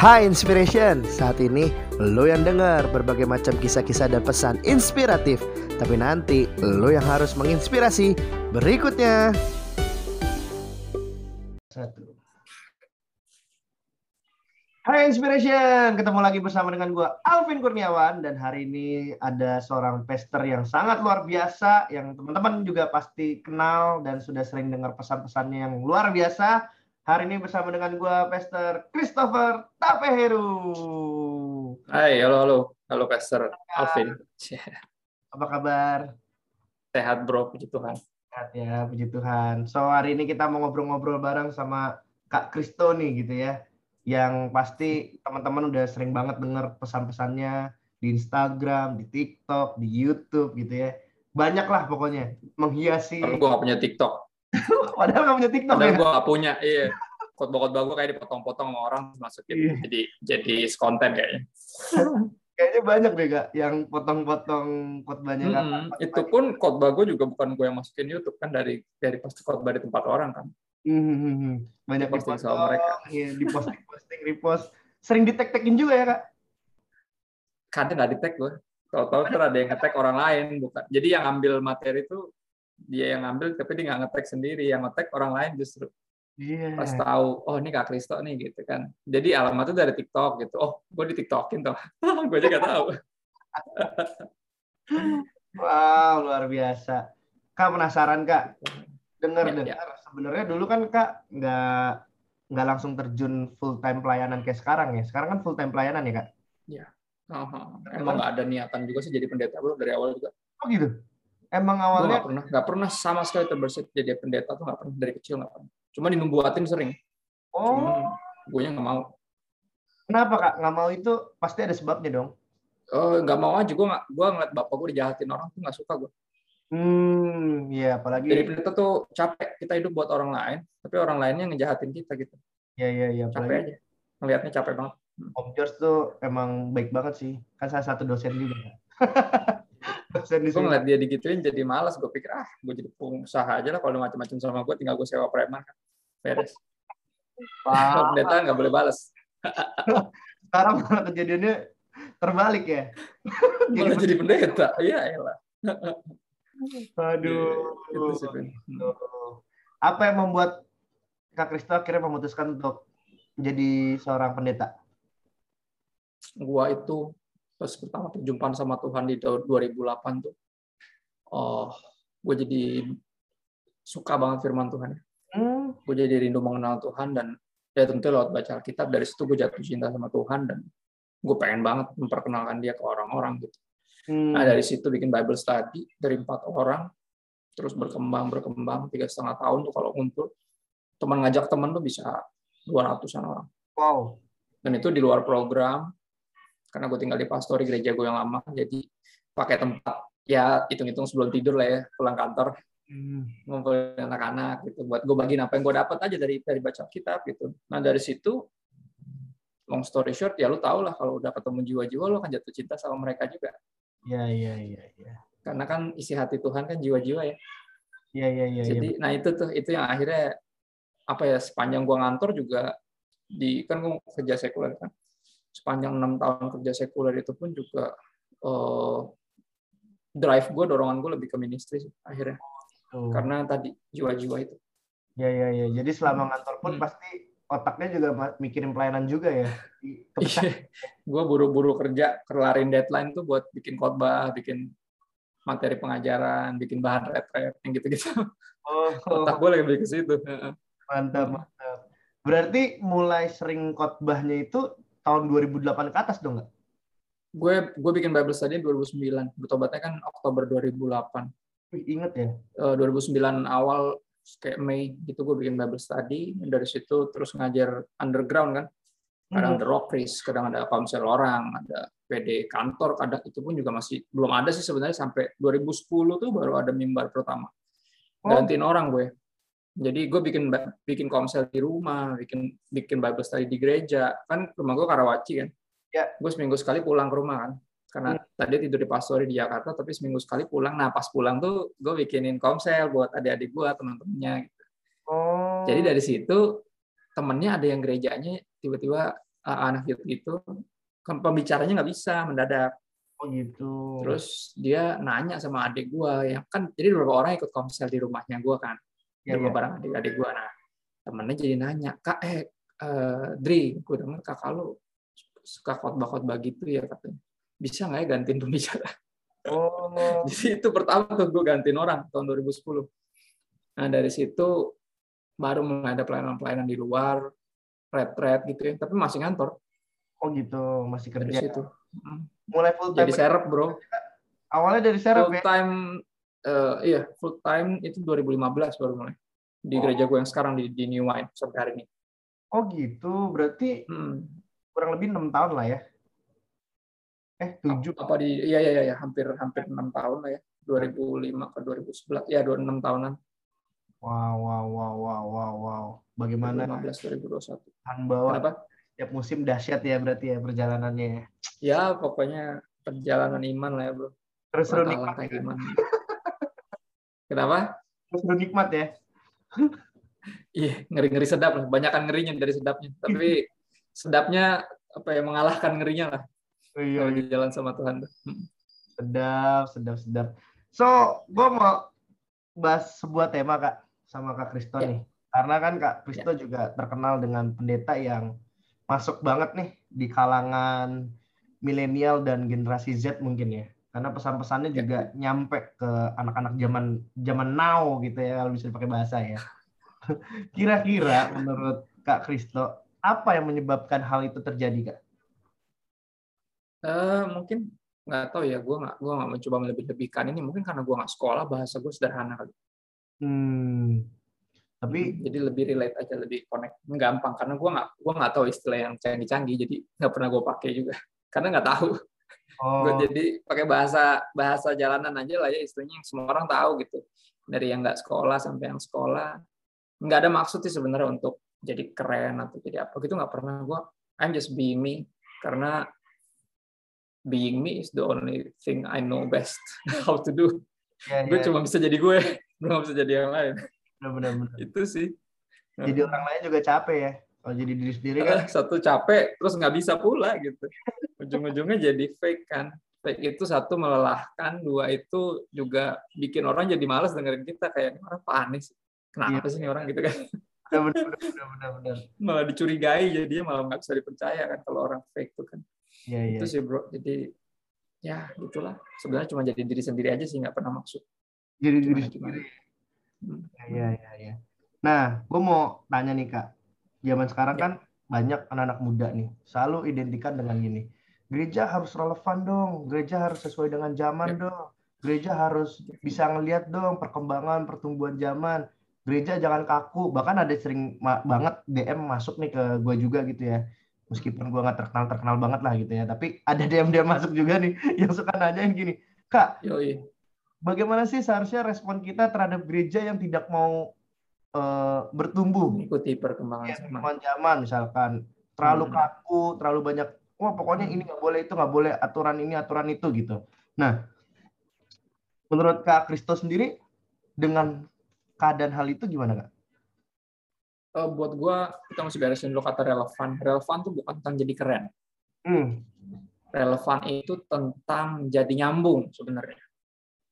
Hai Inspiration, saat ini lo yang dengar berbagai macam kisah-kisah dan pesan inspiratif. Tapi nanti lo yang harus menginspirasi. Berikutnya. Satu. Hai Inspiration, ketemu lagi bersama dengan gue Alvin Kurniawan. Dan hari ini ada seorang pester yang sangat luar biasa Yang teman-teman juga pasti kenal dan sudah sering dengar pesan-pesannya yang luar biasa Hari ini bersama dengan gue, Pester Christopher Tapeheru. Hai, halo, halo. Halo, Pester Alvin. Apa kabar? Sehat, bro. Puji Tuhan. Sehat ya, puji Tuhan. So, hari ini kita mau ngobrol-ngobrol bareng sama Kak Kristo nih, gitu ya. Yang pasti teman-teman udah sering banget denger pesan-pesannya di Instagram, di TikTok, di YouTube, gitu ya. Banyak lah pokoknya. Menghiasi. Gue gak punya TikTok. Padahal nggak punya TikTok Padahal ya? gue gak punya, iya. Khotbah-khotbah gue kayak dipotong-potong sama orang masukin. Iya. Jadi jadi konten kayaknya. Kayaknya banyak deh kak yang potong-potong khotbahnya. Mm-mm. Itu pun khotbah gue juga bukan gue yang masukin YouTube kan dari dari pasti khotbah di tempat orang kan. Hmm, banyak Posting sama mereka. iya, di posting posting repost. Sering di tag juga ya kak? Kadang nggak di tag gue. Tahu-tahu tuh ada yang nge-tag orang lain bukan. Jadi yang ambil materi itu dia yang ngambil tapi dia nggak nge-tag sendiri, yang nge-tag orang lain justru. Iya. pas tahu oh ini kak Kristo nih gitu kan jadi alamatnya dari TikTok gitu oh gue di TikTokin tuh gue aja gak tahu Wow luar biasa. Kak penasaran kak? Dengar Ya, dengar. Sebenarnya dulu kan kak nggak nggak langsung terjun full time pelayanan kayak sekarang ya. Sekarang kan full time pelayanan ya kak? Oh, emang nggak ada niatan juga sih jadi pendeta bro dari awal juga Oh gitu. Emang awalnya nggak pernah nggak pernah sama sekali terbersit jadi pendeta tuh nggak pernah dari kecil nggak pernah. Cuma dinubuatin sering. Oh. gue nggak mau. Kenapa kak? Nggak mau itu pasti ada sebabnya dong. oh nggak mau aja. Gue nggak gue ngeliat bapak gue dijahatin orang tuh nggak suka gue Hmm, iya apalagi jadi pendeta tuh capek kita hidup buat orang lain tapi orang lainnya ngejahatin kita gitu. Ya ya ya capek apalagi aja. Ngelihatnya capek banget. Om George tuh emang baik banget sih. Kan salah satu dosen juga. Gue ngeliat dia digituin jadi malas gue pikir ah gue jadi pengusaha aja lah kalau macam-macam sama gue tinggal gue sewa preman kan beres. Kalau pendeta nggak boleh balas sekarang malah kejadiannya terbalik ya. malah jadi pendeta. Iya elah. Aduh. itu sih. Apa yang membuat Kak Kristo akhirnya memutuskan untuk menjadi seorang pendeta? gua itu pas pertama perjumpaan sama Tuhan di tahun 2008 tuh oh gue jadi suka banget firman Tuhan. Hmm, gue jadi rindu mengenal Tuhan dan ya tentu lewat baca Alkitab dari situ gue jatuh cinta sama Tuhan dan gue pengen banget memperkenalkan dia ke orang-orang gitu. Hmm. nah dari situ bikin Bible study dari empat orang terus berkembang berkembang tiga setengah tahun tuh kalau ngumpul. Teman ngajak teman tuh bisa 200-an orang. Wow. dan itu di luar program karena gue tinggal di pastori gereja gue yang lama jadi pakai tempat ya hitung-hitung sebelum tidur lah ya pulang kantor Hmm. ngumpulin anak-anak gitu buat gue bagiin apa yang gue dapat aja dari dari baca kitab gitu nah dari situ long story short ya lu tau lah kalau udah ketemu jiwa-jiwa lu akan jatuh cinta sama mereka juga Ya ya ya ya. karena kan isi hati Tuhan kan jiwa-jiwa ya Ya ya ya. ya. jadi nah itu tuh itu yang akhirnya apa ya sepanjang gua ngantor juga di kan gua kerja sekuler kan sepanjang enam tahun kerja sekuler itu pun juga eh, drive gue dorongan gue lebih ke ministry sih, akhirnya Tuh. karena tadi jiwa-jiwa itu Ya ya ya. Jadi selama ngantor pun Hmm. pasti otaknya juga mikirin pelayanan juga ya. Kepecah. gue buru-buru kerja kelarin deadline tuh buat bikin khotbah bikin materi pengajaran bikin bahan retret yang gitu-gitu Oh, otak gue lebih ke situ mantap mantap. Berarti mulai sering khotbahnya itu tahun 2008 ke atas dong nggak? gue gue bikin Bible study 2009 bertobatnya kan Oktober 2008 Wih, inget ya. Eh, 2009 awal kayak Mei gitu gue bikin Bible study dari situ terus ngajar underground kan kadang Hmm. ada rock race kadang ada komsel orang ada PD kantor kadang itu pun juga masih belum ada sih sebenarnya sampai 2010 tuh baru ada mimbar pertama Oh. gantiin orang gue jadi gue bikin bikin komsel di rumah bikin bikin Bible study di gereja kan rumah gue Karawaci kan Ya. gue seminggu sekali pulang ke rumah kan karena Hmm. tadi tidur di pastori di Jakarta tapi seminggu sekali pulang nah pas pulang tuh gue bikinin komsel buat adik-adik gue teman-temannya gitu. Oh. jadi dari situ temennya ada yang gerejanya tiba-tiba anak youth itu pembicaranya nggak bisa mendadak Oh gitu. terus dia nanya sama adik gua yang kan jadi beberapa orang ikut komsel di rumahnya gua kan Ya, di ya. bareng adik-adik gua nah temennya jadi nanya kak eh eh, Dri gue denger kakak lu suka khotbah-khotbah gitu ya katanya bisa nggak ya gantiin pembicara Oh. Jadi itu pertama tuh gue gantiin orang tahun 2010. Nah dari situ baru mulai ada pelayanan-pelayanan di luar, red-red gitu ya. Tapi masih ngantor Oh gitu, masih dari kerja. situ. Mm. Mulai full time. Jadi serep bro. Awalnya dari serep Full ya. Eh, iya full time itu 2015 baru mulai di Oh. gereja gue yang sekarang di, di New Wine sampai hari ini. Oh gitu, berarti Hmm. kurang lebih enam tahun lah ya. Eh tujuh. Apa di? Iya iya iya hampir hampir enam tahun lah ya. 2005 ke 2011 ya dua enam tahunan. Wow, wow, wow, wow, wow, wow. Bagaimana 2015 2021. Tuhan bawa Kenapa? tiap musim dahsyat ya berarti ya perjalanannya. ya. Ya pokoknya perjalanan iman lah ya bro. Terus seru nikmat. Langkah-langkah iman. Kenapa? Terus seru nikmat ya. Iya, ngeri-ngeri sedap lah. Banyakan ngerinya dari sedapnya. Tapi sedapnya apa ya mengalahkan ngerinya lah Oh, iya, iya. jalan sama Tuhan. tuh. Hmm. Sedap, sedap, sedap. So, gue mau bahas sebuah tema kak sama kak Kristo Ya. nih. Karena kan kak Kristo juga terkenal dengan pendeta yang masuk banget nih di kalangan milenial dan generasi Z mungkin ya. Karena pesan-pesannya Ya. juga nyampe ke anak-anak zaman zaman now gitu ya kalau bisa dipakai bahasa ya. Kira-kira menurut kak Kristo apa yang menyebabkan hal itu terjadi kak? Eh, mungkin nggak tahu ya, gue nggak gue nggak mencoba melebih-lebihkan ini. Mungkin karena gue nggak sekolah, bahasa gue sederhana kali. Hmm. Tapi jadi lebih relate aja, lebih connect, gampang. Karena gue nggak gue nggak tahu istilah yang canggih-canggih, jadi nggak pernah gue pakai juga. Karena nggak tahu. Oh, Gue jadi pakai bahasa bahasa jalanan aja lah ya istilahnya yang semua orang tahu gitu. Dari yang nggak sekolah sampai yang sekolah, nggak ada maksud sih sebenarnya untuk jadi keren atau jadi apa gitu nggak pernah gue. I'm just being me karena being me is the only thing I know best how to do. ya, Gue ya, cuma bisa jadi gue, gue nggak bisa jadi yang lain. benar-benar. Itu sih. Jadi orang lain juga capek ya. Kalau jadi diri sendiri kan. satu capek terus nggak bisa pula gitu ujung-ujungnya jadi fake kan fake itu satu melelahkan dua itu juga bikin orang jadi malas dengerin kita kayak "Ini orang panik sih kenapa Iya. sih ini orang gitu kan Benar, benar, benar, benar, benar. malah dicurigai jadinya malah nggak bisa dipercaya kan kalau orang fake tuh kan Iya, iya. itu sih bro jadi ya gitulah sebenarnya cuma jadi diri sendiri aja sih nggak pernah maksud Jadi diri sendiri. Iya, iya, iya. Nah, gue mau tanya nih kak. Zaman sekarang Ya. kan banyak anak-anak muda nih selalu identikan dengan gini. Gereja harus relevan dong. Gereja harus sesuai dengan zaman Ya. dong. Gereja harus bisa ngelihat dong perkembangan pertumbuhan zaman. Gereja jangan kaku. Bahkan ada sering ma- banget DM masuk nih ke gue juga gitu ya. Meskipun gue nggak terkenal terkenal banget lah gitu ya. Tapi ada DM DM masuk juga nih yang suka nanyain gini. Kak, Yoi. bagaimana sih seharusnya respon kita terhadap gereja yang tidak mau eh, bertumbuh mengikuti perkembangan ya, zaman perkembangan zaman misalkan terlalu Hmm. kaku terlalu banyak wah pokoknya ini nggak boleh itu nggak boleh aturan ini aturan itu gitu nah menurut kak Kristo sendiri dengan keadaan hal itu gimana kak Eh, buat gua kita mesti beresin dulu kata relevan relevan tuh bukan tentang jadi keren hmm. relevan itu tentang jadi nyambung sebenarnya.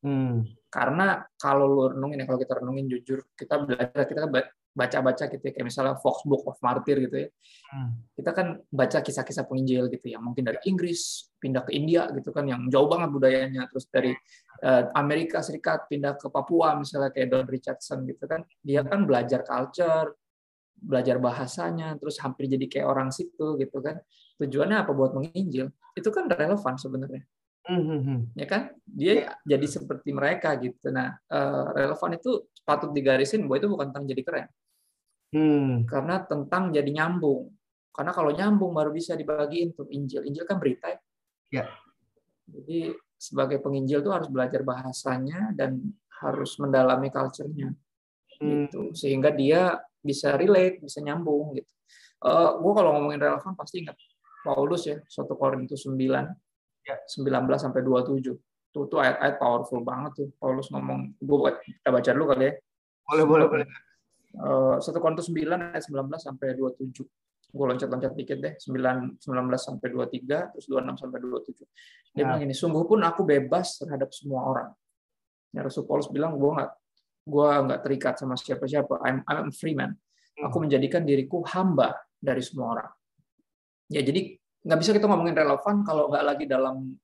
Hmm. Karena kalau lu renungin ya, kalau kita renungin jujur, kita belajar, kita ba- baca-baca gitu ya, kayak misalnya Fox Book of Martyr gitu ya. Hmm. Kita kan baca kisah-kisah penginjil gitu ya, mungkin dari Inggris pindah ke India gitu kan, yang jauh banget budayanya, terus dari eh, Amerika Serikat pindah ke Papua misalnya kayak Don Richardson gitu kan, dia kan belajar culture, belajar bahasanya, terus hampir jadi kayak orang situ gitu kan. Tujuannya apa buat menginjil? Itu kan relevan sebenarnya Hmm, hmm, hmm. Ya kan? Dia jadi seperti mereka gitu. Nah eh, relevan itu patut digarisin bahwa itu bukan tentang jadi keren. Hmm. karena tentang jadi nyambung. Karena kalau nyambung baru bisa dibagiin tuh. Injil. Injil kan berita ya. Ya. jadi sebagai penginjil tuh harus belajar bahasanya dan harus mendalami culture-nya. Hmm. gitu sehingga dia bisa relate bisa nyambung gitu. Eh gue kalau ngomongin relevan pasti ingat Paulus ya 1 Korintus 9 Ya. 19 sampai 27 tuh tuh ayat-ayat powerful banget tuh. Paulus ngomong gue buat kita baca dulu kali ya. Boleh boleh boleh. Eh, 1 Korintus 9 ayat 19 sampai 27 gue loncat-loncat dikit deh. 9 19 sampai 23 terus 26 sampai 27 dia ya. bilang ini sungguh pun aku bebas terhadap semua orang. Ya Rasul Paulus bilang gue nggak gue nggak terikat sama siapa-siapa. I'm I'm a free man. Aku hmm. menjadikan diriku hamba dari semua orang. Ya jadi nggak bisa kita ngomongin relevan kalau nggak lagi dalam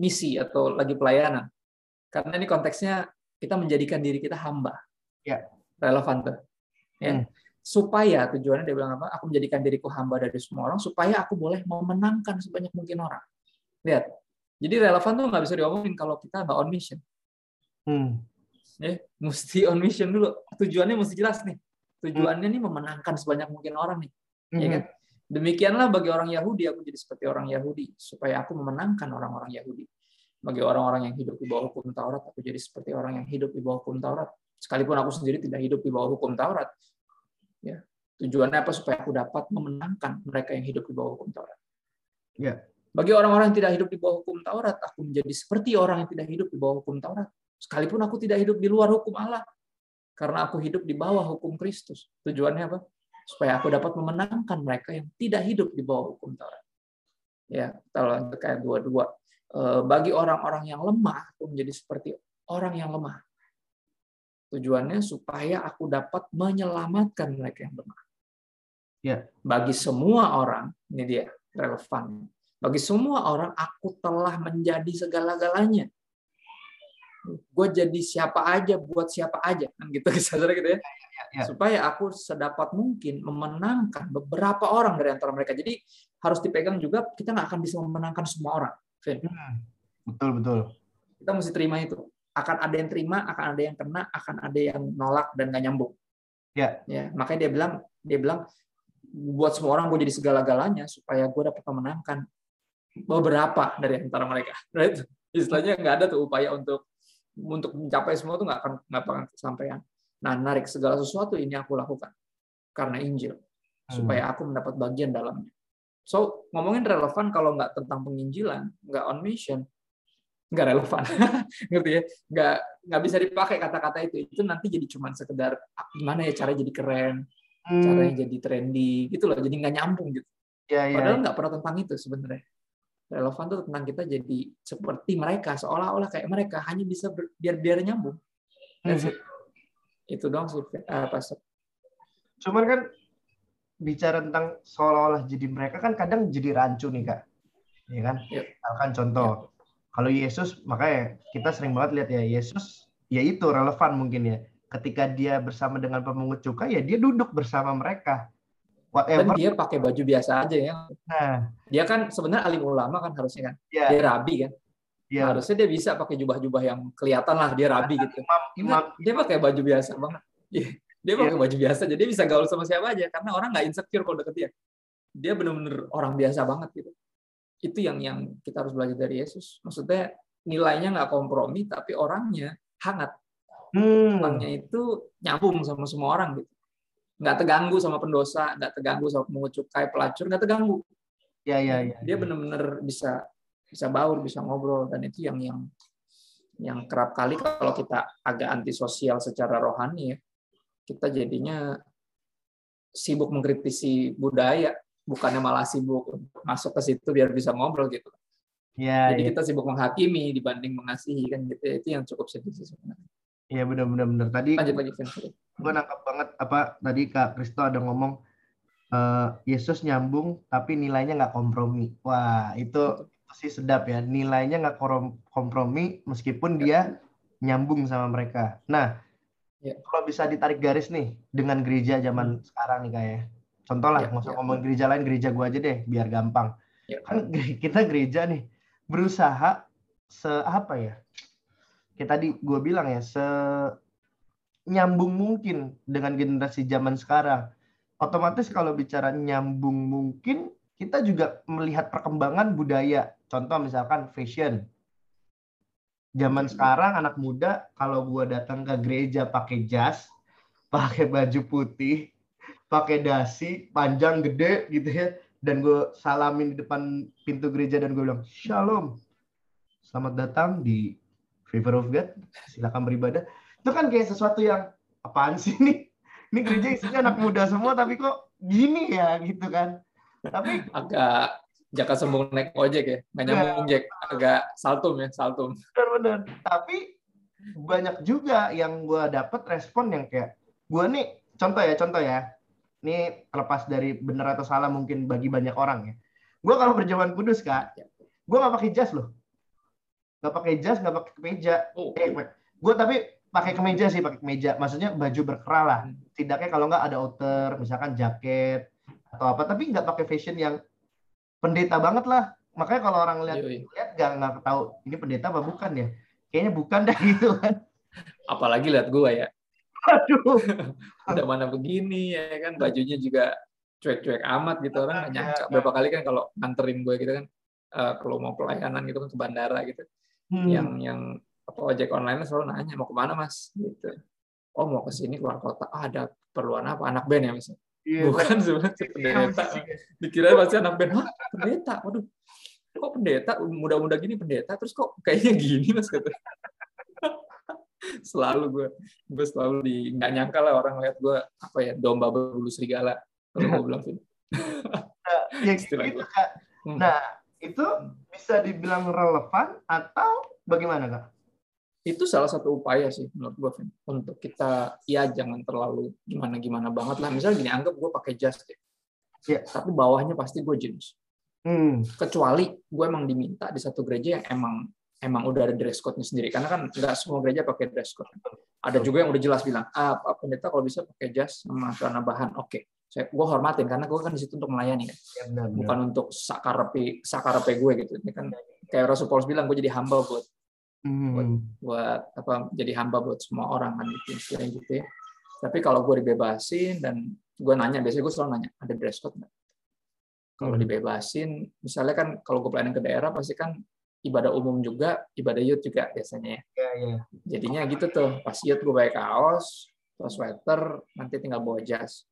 misi atau lagi pelayanan karena ini konteksnya kita menjadikan diri kita hamba ya relevan tuh ya hmm supaya tujuannya dia bilang apa? Aku menjadikan diriku hamba dari semua orang supaya aku boleh memenangkan sebanyak mungkin orang. Lihat. Jadi relevan tuh nggak bisa diomongin kalau kita nggak on mission. Hmm. Ya, mesti on mission dulu. Tujuannya mesti jelas nih. Tujuannya hmm. nih memenangkan sebanyak mungkin orang nih. Ya hmm. Ya kan? Demikianlah bagi orang Yahudi aku jadi seperti orang Yahudi supaya aku memenangkan orang-orang Yahudi. Bagi orang-orang yang hidup di bawah hukum Taurat aku jadi seperti orang yang hidup di bawah hukum Taurat. Sekalipun aku sendiri tidak hidup di bawah hukum Taurat, Ya. Tujuannya apa? Supaya aku dapat memenangkan mereka yang hidup di bawah hukum Taurat. Ya. Bagi orang-orang yang tidak hidup di bawah hukum Taurat, aku menjadi seperti orang yang tidak hidup di bawah hukum Taurat. Sekalipun aku tidak hidup di luar hukum Allah. Karena aku hidup di bawah hukum Kristus. Tujuannya apa? Supaya aku dapat memenangkan mereka yang tidak hidup di bawah hukum Taurat. Ya, lanjut kayak dua-dua. Eh, bagi orang-orang yang lemah, aku menjadi seperti orang yang lemah. Tujuannya supaya aku dapat menyelamatkan mereka yang lemah. Ya. Bagi semua orang, ini dia relevan. Bagi semua orang, aku telah menjadi segala-galanya. Gue jadi siapa aja buat siapa aja, kan gitu saudara gitu ya. Ya, ya, ya. Supaya aku sedapat mungkin memenangkan beberapa orang dari antara mereka. Jadi harus dipegang juga kita nggak akan bisa memenangkan semua orang. Hmm. Betul betul. Kita mesti terima itu akan ada yang terima, akan ada yang kena, akan ada yang nolak dan nggak nyambung. Ya. ya. Makanya dia bilang, dia bilang buat semua orang gue jadi segala-galanya supaya gue dapat memenangkan beberapa dari antara mereka. Right? Istilahnya nggak ada tuh upaya untuk untuk mencapai semua tuh nggak akan nggak akan kesampaian. Nah, narik segala sesuatu ini aku lakukan karena Injil supaya hmm. aku mendapat bagian dalamnya. So ngomongin relevan kalau nggak tentang penginjilan, nggak on mission, nggak relevan ngerti ya nggak nggak bisa dipakai kata-kata itu itu nanti jadi cuma sekedar ah, gimana ya cara jadi keren hmm. caranya jadi trendy gitu loh jadi nggak nyambung gitu ya, ya, padahal ya. nggak pernah tentang itu sebenarnya relevan tuh tentang kita jadi seperti mereka seolah-olah kayak mereka hanya bisa ber, biar biar nyambung hmm. itu dong sih uh, pastor cuman kan bicara tentang seolah-olah jadi mereka kan kadang jadi rancu nih kak ya kan yep. misalkan contoh yep kalau Yesus, makanya kita sering banget lihat ya, Yesus ya itu relevan mungkin ya. Ketika dia bersama dengan pemungut cukai, ya dia duduk bersama mereka. Whatever. Dan dia pakai baju biasa aja ya. Nah, dia kan sebenarnya alim ulama kan harusnya kan. Ya. Dia rabi kan. Ya. Harusnya dia bisa pakai jubah-jubah yang kelihatan lah dia rabi gitu. Imam, imam. Dia pakai baju biasa banget. Dia pakai ya. baju biasa, jadi dia bisa gaul sama siapa aja karena orang nggak insecure kalau deket dia. Dia bener-bener orang biasa banget gitu itu yang yang kita harus belajar dari Yesus. Maksudnya nilainya nggak kompromi, tapi orangnya hangat. Hmm. Orangnya itu nyambung sama semua orang gitu. Nggak terganggu sama pendosa, nggak terganggu sama pengungut cukai, pelacur, nggak terganggu. Ya, ya, ya. Dia benar-benar bisa bisa baur, bisa ngobrol, dan itu yang yang yang kerap kali kalau kita agak antisosial secara rohani ya, kita jadinya sibuk mengkritisi budaya bukannya malah sibuk masuk ke situ biar bisa ngobrol gitu. Ya, Jadi ya. kita sibuk menghakimi dibanding mengasihi kan gitu. Itu yang cukup sedih sih sebenarnya. Iya benar-benar benar. Tadi lanjut Gue nangkap banget apa tadi Kak Kristo ada ngomong uh, Yesus nyambung tapi nilainya nggak kompromi. Wah itu, itu sih sedap ya. Nilainya nggak kompromi meskipun dia nyambung sama mereka. Nah ya. kalau bisa ditarik garis nih dengan gereja zaman hmm. sekarang nih kayak ya. Contoh lah, ya, nggak usah ya. ngomong gereja lain, gereja gua aja deh, biar gampang. Ya. Kan kita gereja nih berusaha se apa ya? Kayak tadi gue bilang ya, se nyambung mungkin dengan generasi zaman sekarang. Otomatis kalau bicara nyambung mungkin, kita juga melihat perkembangan budaya. Contoh misalkan fashion. Zaman sekarang anak muda kalau gua datang ke gereja pakai jas, pakai baju putih, pakai dasi panjang gede gitu ya dan gue salamin di depan pintu gereja dan gue bilang shalom selamat datang di Favor of God silakan beribadah. Itu kan kayak sesuatu yang apaan sih nih ini gereja isinya anak muda semua tapi kok gini ya gitu kan? Tapi agak jaka sembung naik ojek ya nggak Iya. nyambung jack. Agak saltum ya saltum. Benar-benar tapi banyak juga yang gue dapat respon yang kayak gue nih contoh ya contoh ya. Ini terlepas dari benar atau salah mungkin bagi banyak orang ya. Gue kalau berjalan kudus kak gue nggak pakai jas loh nggak pakai jas nggak pakai kemeja. Oh eh gue tapi pakai kemeja sih pakai kemeja. Maksudnya baju berkerah lah. Hmm. tidaknya kalau nggak ada outer misalkan jaket atau apa. Tapi nggak pakai fashion yang pendeta banget lah. Makanya kalau orang lihat Yoi. lihat nggak nggak tahu ini pendeta apa bukan ya. Kayaknya bukan dah gitu kan. Apalagi lihat gua ya. Aduh. Udah mana begini ya kan. Bajunya juga cuek-cuek amat gitu. Orang nggak nyangka. Iya. berapa kali kan kalau nganterin gue gitu kan eh, kalau mau pelayanan gitu kan ke bandara gitu Hmm. yang yang apa ojek online selalu nanya mau ke mana mas? Gitu. Oh mau ke sini keluar kota. Ah, ada keperluan apa? Anak band ya misalnya Iya, bukan sebenarnya Iya, pendeta. fisik ya. dikira pasti anak band Hah, pendeta? Waduh kok pendeta? Muda-muda gini pendeta? Terus kok kayaknya gini mas? Kata. Selalu gue gue selalu di nggak nyangka lah orang lihat gue apa ya domba berbulu serigala. Kalau gue bilang gitu ya Istilah gitu Hmm. nah itu bisa dibilang relevan atau bagaimana kak? Itu salah satu upaya sih menurut gue untuk kita ya jangan terlalu gimana gimana banget lah. Misalnya gini anggap gue pakai jas deh. Iya. tapi bawahnya pasti gue jeans. Hmm. kecuali gue emang diminta di satu gereja yang emang emang udah ada dress code-nya sendiri. Karena kan nggak semua gereja pakai dress code. Ada juga yang udah jelas bilang ah pendeta kalau bisa pakai jas sama celana bahan. Oke saya gue hormatin karena gue kan di situ untuk melayani kan ya benar, benar. bukan untuk sakarepe sakarepe gue gitu. Ini kan kayak Rasul Paulus bilang gue jadi hamba buat Hmm. buat apa jadi hamba buat semua orang kan gitu istilahnya gitu ya. Tapi kalau gue dibebasin dan gue nanya biasanya gue selalu nanya ada dress code nggak? Kalau Hmm. dibebasin misalnya kan kalau gue pelayanan ke daerah pasti kan ibadah umum juga ibadah youth juga biasanya ya. Ya ya jadinya gitu tuh pas youth gue pakai kaos terus sweater nanti tinggal bawa jas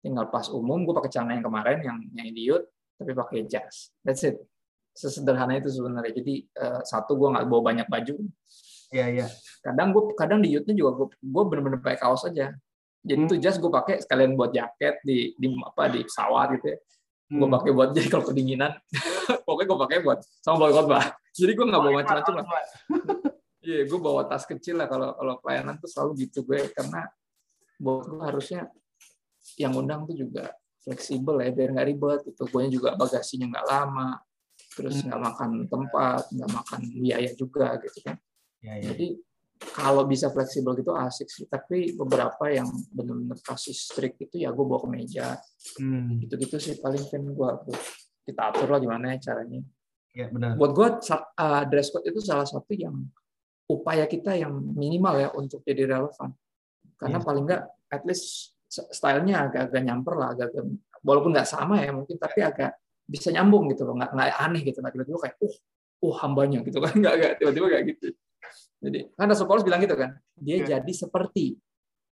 tinggal pas umum gue pakai celana yang kemarin yang yang di youth tapi pakai jas. That's it. Sesederhana itu sebenarnya. Jadi eh, satu gue nggak bawa banyak baju. Ya ya kadang gue kadang di juga gue gue bener-bener pakai kaos aja. Jadi Hmm. tuh jas gue pakai sekalian buat jaket di di apa di pesawat gitu ya. Gue Hmm. pakai buat jadi kalau kedinginan pokoknya gue pakai buat sama bawa khotbah jadi gue nggak bawa macam-macam lah iya gue bawa tas kecil lah kalau kalau pelayanan tuh selalu gitu gue. Karena buat gue harusnya yang undang tuh juga fleksibel ya biar nggak ribet itu gue juga bagasinya nggak lama terus Hmm. nggak makan tempat nggak makan biaya juga gitu kan. Ya ya jadi kalau bisa fleksibel gitu asik sih. Tapi beberapa yang benar-benar kasih strict itu ya gue bawa ke meja. Hmm. gitu-gitu sih paling kan gue kita atur lah gimana ya caranya. Ya benar. Buat gue dress code itu salah satu yang upaya kita yang minimal ya untuk jadi relevan. Karena Iya. paling nggak at least stylenya agak-agak nyamper lah agak walaupun nggak sama ya mungkin tapi agak bisa nyambung gitu loh nggak nggak aneh gitu nggak tiba-tiba kayak uh uh hambanya gitu kan nggak nggak tiba-tiba kayak gitu. Jadi kan Rasul Paulus bilang gitu kan dia Iya. jadi seperti.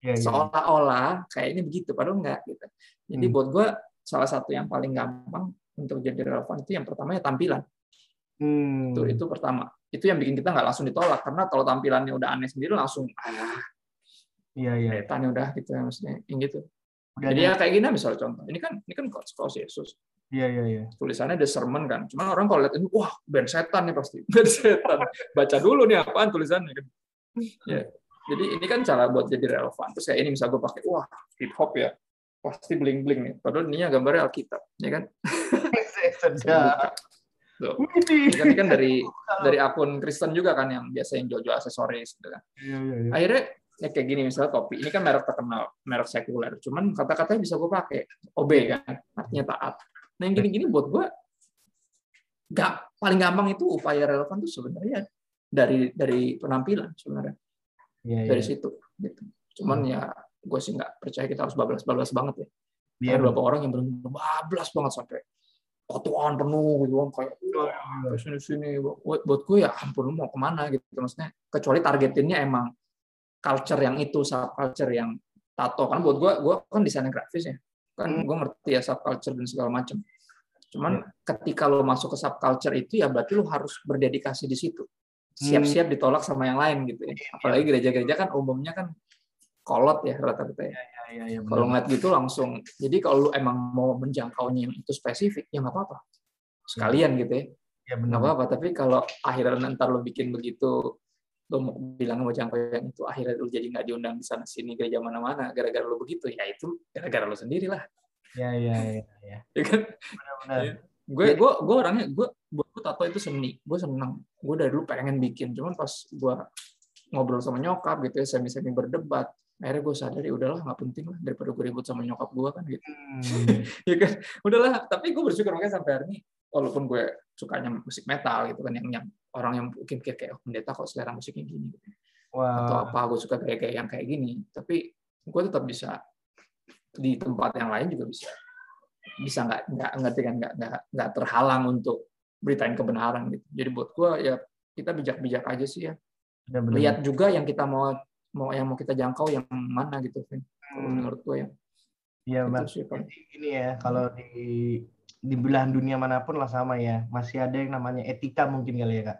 Ya ya. Seolah-olah kayak ini begitu padahal enggak gitu. Jadi Hmm. buat gue salah satu yang paling gampang untuk jadi relevan itu yang pertama ya tampilan. Hmm. itu itu pertama. Itu yang bikin kita nggak langsung ditolak karena kalau tampilannya udah aneh sendiri langsung ah iya iya. Setan udah gitu ya maksudnya yang gitu. Udah jadi ada- ya kayak gini misalnya contoh. Ini kan ini kan kaos kaos Yesus. Iya iya iya. Tulisannya The Sermon kan. Cuman orang kalau lihat ini wah band setan nih pasti. Band setan. Baca dulu nih apaan tulisannya kan. Ya. Jadi ini kan cara buat jadi relevan. Terus kayak ini misalnya gue pakai wah hip hop ya. Pasti bling bling nih. Padahal ininya gambarnya Alkitab ya kan? Sedap. Ini kan, ini kan dari dari akun Kristen juga kan yang biasa yang jual-jual aksesoris gitu kan. Iya iya iya. Akhirnya ya kayak gini misalnya topi ini kan merek terkenal merek sekuler. Cuman kata-katanya bisa gue pakai. OB kan? Artinya taat nah yang gini-gini buat gue gak paling gampang itu upaya relevan tuh sebenarnya dari dari penampilan sebenarnya. Iya iya dari situ gitu. Cuman ya gue sih nggak percaya kita harus bablas-bablas banget ya. Iya, ada beberapa orang yang benar-benar bablas banget sampai potongan penuh gitu kan. Kayak sini sini buat buat gue ya ampun lu mau ke mana? Gitu maksudnya. Kecuali targetinnya emang culture yang itu subculture yang tato. Kan buat gue gue kan desainer grafis ya. Kan Hmm. gue ngerti ya subculture dan segala macam. Cuman ketika lo masuk ke subculture itu ya berarti lo harus berdedikasi di situ. Siap-siap ditolak sama yang lain gitu ya. Apalagi gereja-gereja kan umumnya kan kolot ya rata-rata ya. Iya ya, ya, kalau ngeliat gitu langsung jadi kalau lu emang mau menjangkaunya yang itu spesifik ya nggak apa-apa. Sekalian gitu ya. Ya nggak benar. apa-apa tapi kalau akhirnya ntar lu bikin begitu lu mau bilang mau jangkau yang itu akhirnya lu jadi nggak diundang di sana sini gereja mana-mana gara-gara lu begitu ya itu gara-gara lu sendiri lah Ya, ya, ya, ya. ya kan Benar-benar. Iya. gue gue gue orangnya gue buat gue tato itu seni gue seneng gue dari dulu pengen bikin cuman pas gue ngobrol sama nyokap gitu ya semi semi berdebat akhirnya gue sadar ya udahlah nggak penting lah daripada gue ribut sama nyokap gue kan gitu Hmm. ya kan udahlah tapi gue bersyukur makanya sampai hari ini walaupun gue sukanya musik metal gitu kan yang yang orang yang mungkin kayak kayak oh, pendeta kok selera musiknya gini gitu. atau Wah, apa gue suka kayak kayak yang kayak gini tapi gue tetap bisa di tempat yang lain juga bisa bisa nggak nggak ngerti kan nggak nggak nggak terhalang untuk beritain kebenaran gitu jadi buat gue ya kita bijak-bijak aja sih ya benar-benar. lihat juga yang kita mau mau yang mau kita jangkau yang mana gitu Vin. kalau Hmm. menurut gue ya Iya, sih. Jadi Gini ya, kalau di di belahan dunia mana pun lah sama ya, masih ada yang namanya etika mungkin kali ya kak.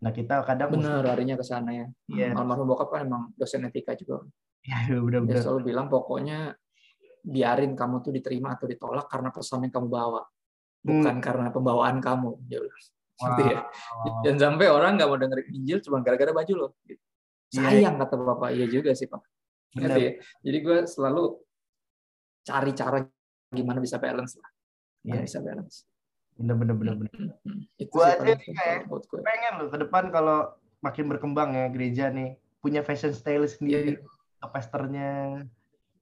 Nah kita kadang mesti- bener larinya ke sana ya Iya. almarhum bokap kan emang dosen etika juga ya dia benar-benar. selalu bilang pokoknya biarin kamu tuh diterima atau ditolak karena pesan yang kamu bawa bukan karena pembawaan kamu dia bilang. Gitu ya. Wow. Dan sampai orang nggak mau dengerin Injil cuma gara-gara baju lo. Gitu. Iya, Sayang kata bapak, iya juga sih pak. Benar. Ya? Jadi gue selalu cari cara gimana bisa balance lah. Iya, bisa balance. benar-benar benar. Hmm, Itu Gua aja nih, kayak-. Pengen loh ke depan kalau makin berkembang ya gereja nih punya fashion stylist sendiri, Iya. pastornya.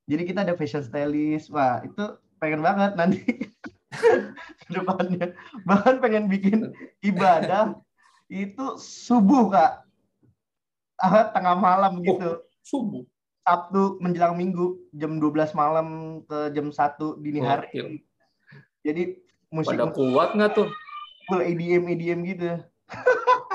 Jadi kita ada fashion stylist. Wah itu pengen banget nanti ke depannya. Bahkan pengen bikin ibadah itu subuh kak. Ah, tengah malam gitu. Subuh. Sabtu menjelang Minggu jam 12 malam ke jam 1 dini hari. Gokil. Jadi musik Pada kuat nggak tuh? full EDM EDM gitu.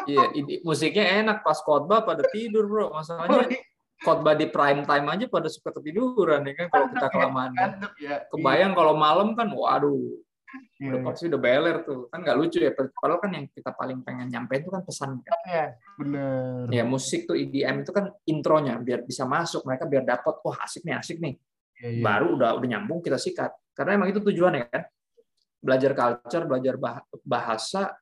Iya, ini- musiknya enak pas khotbah pada tidur bro. Masalahnya khotbah di prime time aja pada suka ketiduran ya kan kalau kita kelamaan. kan. Ya. Kebayang kalau malam kan, waduh, Iya, udah iya. pasti udah beler tuh. Kan nggak lucu ya. Padahal kan yang kita paling pengen nyampein itu kan pesan. kan. Iya, bener. Ya musik tuh EDM itu kan intronya biar bisa masuk mereka biar dapat wah asik nih asik nih. Iya, iya. Baru udah udah nyambung kita sikat. Karena emang itu tujuannya kan. Belajar culture, belajar bah- bahasa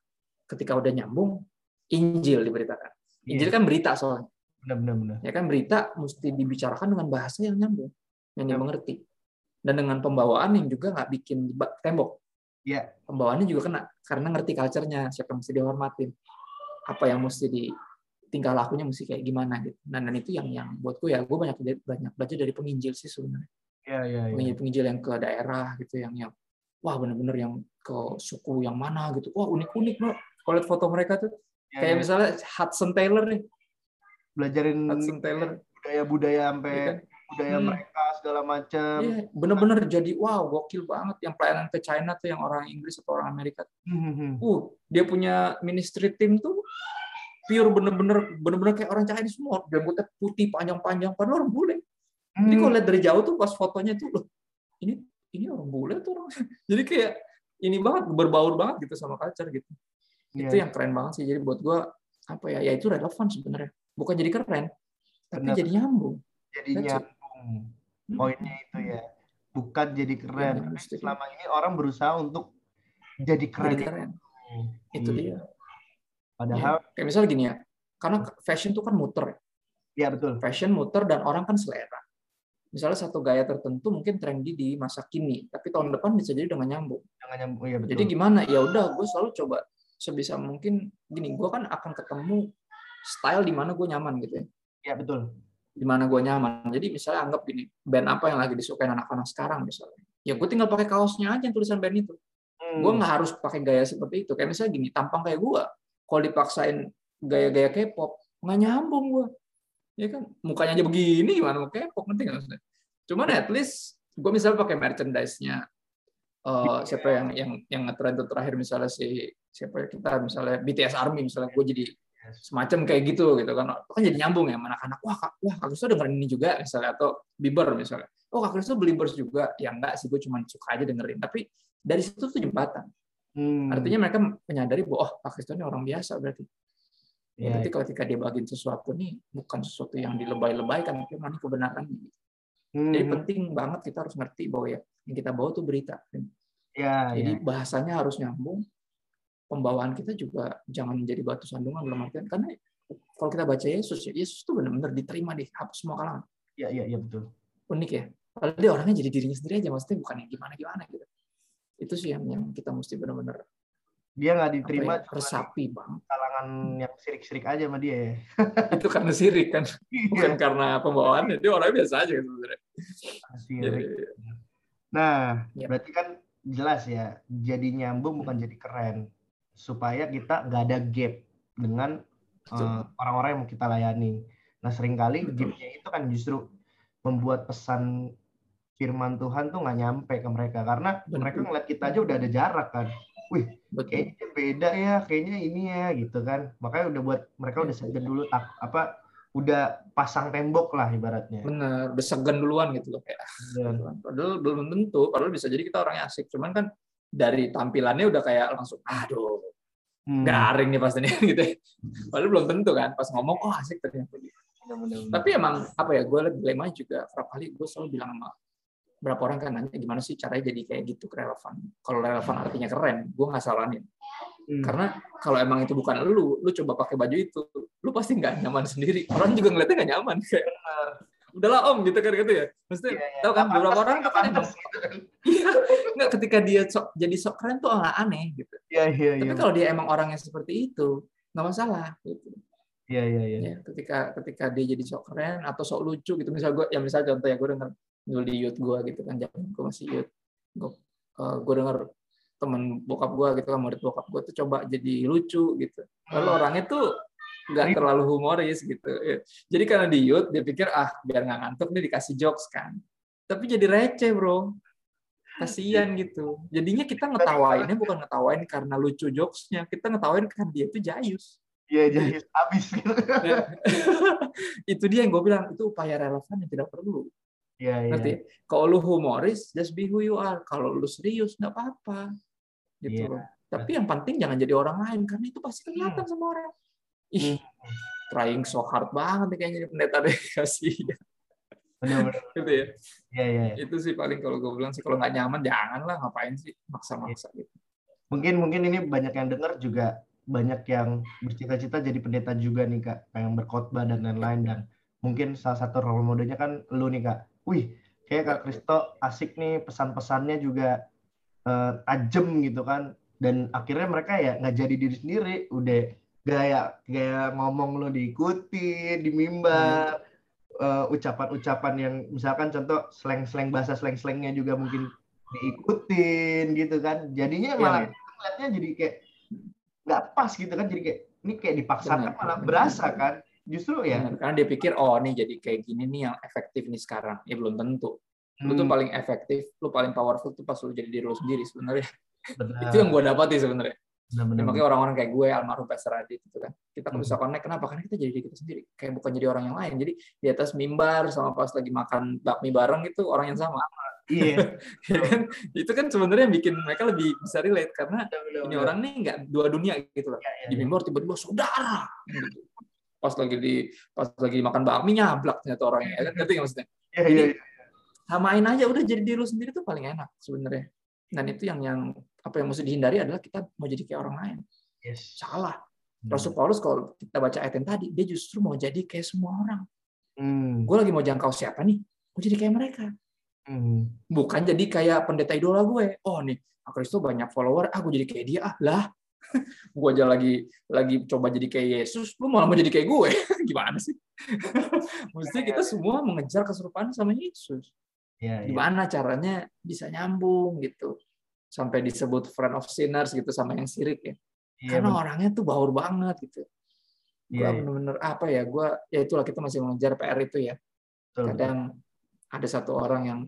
ketika udah nyambung Injil diberitakan. Injil Iya. kan berita soalnya. Bener. Ya kan berita mesti dibicarakan dengan bahasa yang nyambung, yang Ya. dimengerti. Dan dengan pembawaan yang juga nggak bikin tembok. Iya. Pembawaannya juga kena karena ngerti culture-nya, siapa yang mesti dihormatin. Apa yang mesti di tingkah lakunya mesti kayak gimana gitu. Nah, dan itu yang yang buatku ya gue banyak banyak belajar dari penginjil sih sebenarnya. Iya, iya, iya. Penginjil-penginjil yang ke daerah gitu yang yang wah bener-bener yang ke suku yang mana gitu. Wah, unik-unik, Bro. Kalau lihat foto mereka tuh Iya, kayak iya. misalnya Hudson Taylor nih. belajarin Hudson Taylor budaya-budaya sampai Iya kan? budaya Hmm. mereka segala macam. Iya, bener-bener jadi wow, gokil banget yang pelayanan ke China tuh yang orang Inggris atau orang Amerika. Hmm, hmm, Uh, dia punya ministry team tuh pure bener-bener bener-bener kayer orang Chinese semua. Rambutnya putih panjang-panjang padahal orang bule. hmm. Jadi kalau lihat dari jauh tuh pas fotonya tuh loh, ini ini orang bule tuh orang. Jadi kayak ini banget berbaur banget gitu sama culture gitu. Iya, Itu yang keren banget sih. Jadi buat gua apa ya? Ya itu relevan sebenarnya. Bukan jadi keren, tapi jadi nyambung. jadi That's it. nyambung. Poinnya itu ya. Bukan jadi keren. Iya, mesti. Selama ini orang berusaha untuk jadi keren. Jadi keren. Itu Iya. dia. Padahal, Kayak misalnya gini ya, karena fashion itu kan muter ya. ya betul. Fashion muter dan orang kan selera. Misalnya satu gaya tertentu mungkin trendy di masa kini, tapi tahun depan bisa jadi dengan nyambung. Jangan nyambung. Iya betul. Jadi gimana? Ya udah, gue selalu coba sebisa mungkin gini, gue kan akan ketemu style di mana gue nyaman gitu ya. Ya betul. Di mana gue nyaman. Jadi misalnya anggap gini, band apa yang lagi disukai anak-anak sekarang misalnya. Ya gue tinggal pakai kaosnya aja yang tulisan band itu. Hmm. Gue nggak harus pakai gaya seperti itu. Kayak misalnya gini, tampang kayak gue, kalau dipaksain gaya-gaya K-pop, nggak nyambung gue. Ya kan, mukanya aja begini, gimana? Mau K-pop, ngerti nggak maksudnya? Cuman at least, gue misalnya pakai merchandise-nya, eh, siapa yang yang yang ngetren tuh terakhir misalnya si siapa ya kita misalnya BTS Army misalnya gue jadi semacam kayak gitu gitu kan. Itu kan jadi nyambung ya sama anak-anak? Wah kak wah kak Kristo dengerin ini juga misalnya atau Bieber misalnya. Oh kak Kristo beli Bieber juga. Ya enggak sih gue cuma suka aja dengerin. Tapi dari situ tuh jembatan. Hmm. artinya mereka menyadari bahwa oh kak Kristo ini orang biasa berarti ya, Iya, berarti ketika dia bagiin sesuatu nih bukan sesuatu yang dilebay-lebaykan tapi ini kebenaran Hmm. Jadi penting banget kita harus ngerti bahwa ya yang kita bawa tuh berita. Ya, Jadi ya. bahasanya harus nyambung. Pembawaan kita juga jangan menjadi batu sandungan dalam artian karena kalau kita baca Yesus ya Yesus tuh benar-benar diterima di semua kalangan. Iya, iya, iya betul. Unik ya. Padahal dia orangnya jadi dirinya sendiri aja, maksudnya bukan yang gimana-gimana gitu. Itu sih yang, yang kita mesti benar-benar Dia nggak diterima ya, resapi bang. Kalangan yang sirik-sirik aja sama dia ya. itu karena sirik kan, bukan karena pembawaannya. Dia orangnya biasa aja kan sebenarnya. Sirik. Ya, ya. Nah, ya. berarti kan jelas ya, jadi nyambung bukan jadi keren. Supaya kita nggak ada gap dengan orang-orang uh, yang mau kita layani. Nah, sering kali gapnya itu kan justru membuat pesan firman Tuhan tuh nggak nyampe ke mereka karena Betul. mereka ngeliat kita aja udah ada jarak kan. Wih, kayaknya beda ya, kayaknya ini ya gitu kan. Makanya udah buat mereka udah segan dulu tak apa udah pasang tembok lah ibaratnya. Bener, udah segan duluan gitu loh kayak. Padahal belum tentu, padahal bisa jadi kita orangnya asik. Cuman kan dari tampilannya udah kayak langsung aduh hmm. garing nih pasti nih gitu. Ya. Padahal belum tentu kan pas ngomong oh asik ternyata gitu. Tapi emang apa ya, gue dilema juga berapa kali gue selalu bilang sama berapa orang kan nanya gimana sih caranya jadi kayak gitu relevan. Kalau relevan artinya keren, gue nggak saranin. Hmm. Karena kalau emang itu bukan lu, lu coba pakai baju itu, lu pasti nggak nyaman sendiri. Orang juga ngeliatnya nggak nyaman. Kayak, udahlah om gitu kan gitu ya. Maksudnya, yeah, yeah. tau kan beberapa orang tuh kan iya, nggak ketika dia sok, jadi sok keren tuh nggak aneh gitu. Iya iya. Tapi yeah. kalau dia emang orangnya seperti itu, nggak masalah. Gitu. Iya iya iya. Ya, ketika ketika dia jadi sok keren atau sok lucu gitu misal gue ya misal contoh ya gue denger dulu di youth gue gitu kan zaman gue masih youth. Gue uh, gue denger temen bokap gue gitu kan murid bokap gue tuh coba jadi lucu gitu. Lalu orangnya tuh nggak terlalu humoris gitu. Ya. jadi karena di youth dia pikir ah biar nggak ngantuk nih dikasih jokes kan. Tapi jadi receh bro. Kasihan gitu. Jadinya kita ngetawainnya bukan ngetawain karena lucu jokesnya kita ngetawain karena dia tuh jayus. Iya, jadi habis gitu. itu dia yang gue bilang, itu upaya relevan yang tidak perlu. Iya, iya. Nanti kalau lu humoris, just be who you are. Kalau lu serius, nggak apa-apa. Gitu yeah. loh. Tapi yang penting jangan jadi orang lain, karena itu pasti kelihatan hmm. sama orang. Ih, hmm. trying so hard banget nih kayaknya pendeta deh kasih. Benar-benar. gitu ya. Iya, iya. Itu sih paling kalau gue bilang sih, kalau nggak nyaman, janganlah ngapain sih maksa-maksa gitu. Mungkin mungkin ini banyak yang dengar juga banyak yang bercita-cita jadi pendeta juga nih kak, yang berkhotbah dan lain-lain dan mungkin salah satu role modelnya kan lu nih kak. Wih, kayak kak Kristo asik nih pesan-pesannya juga uh, tajam gitu kan. Dan akhirnya mereka ya nggak jadi diri sendiri, udah gaya gaya ngomong lo diikuti di mimbar, hmm. uh, ucapan-ucapan yang misalkan contoh slang-slang bahasa slang-slangnya juga mungkin diikutin gitu kan. Jadinya iya, malah ya, ya. jadi kayak nggak pas gitu kan jadi kayak ini kayak dipaksakan malah berasa kan justru ya Benar, karena dia pikir oh nih jadi kayak gini nih yang efektif nih sekarang ya belum tentu hmm. lu tuh hmm. paling efektif lu paling powerful tuh pas lu jadi diri lu sendiri sebenarnya itu yang gue dapati sebenarnya ya, makanya orang-orang kayak gue almarhum Pastor Adit gitu kan kita kan hmm. bisa connect kenapa karena kita jadi diri kita sendiri kayak bukan jadi orang yang lain jadi di atas mimbar sama pas lagi makan bakmi bareng itu orang yang sama Iya. ya kan? Itu kan sebenarnya bikin mereka lebih bisa relate karena ini orang nih nggak dua dunia gitu loh. Ya, ya, di mimbar tiba-tiba saudara. Gitu. Pas lagi di pas lagi makan bakmi nyablak ternyata orangnya. Ya kan ngerti nggak maksudnya? Iya, iya, iya. Samain aja udah jadi diri lu sendiri tuh paling enak sebenarnya. Dan itu yang yang apa yang mesti dihindari adalah kita mau jadi kayak orang lain. Yes. Salah. Hmm. Rasul Paulus kalau kita baca ayat yang tadi, dia justru mau jadi kayak semua orang. Hmm. Gue lagi mau jangkau siapa nih? Mau jadi kayak mereka. Hmm. Bukan jadi kayak pendeta idola gue. Oh nih, Kristo banyak follower, aku ah, jadi kayak dia ah lah. gue aja lagi lagi coba jadi kayak Yesus, lu malah mau jadi kayak gue. Gimana sih? Mesti kita semua mengejar keserupaan sama Yesus. Ya, Gimana ya. caranya bisa nyambung gitu. Sampai disebut friend of sinners gitu sama yang sirik ya. ya Karena orangnya tuh baur banget gitu. Gue ya, bener-bener apa ya, gue ya itulah kita masih mengejar PR itu ya. Kadang ada satu orang yang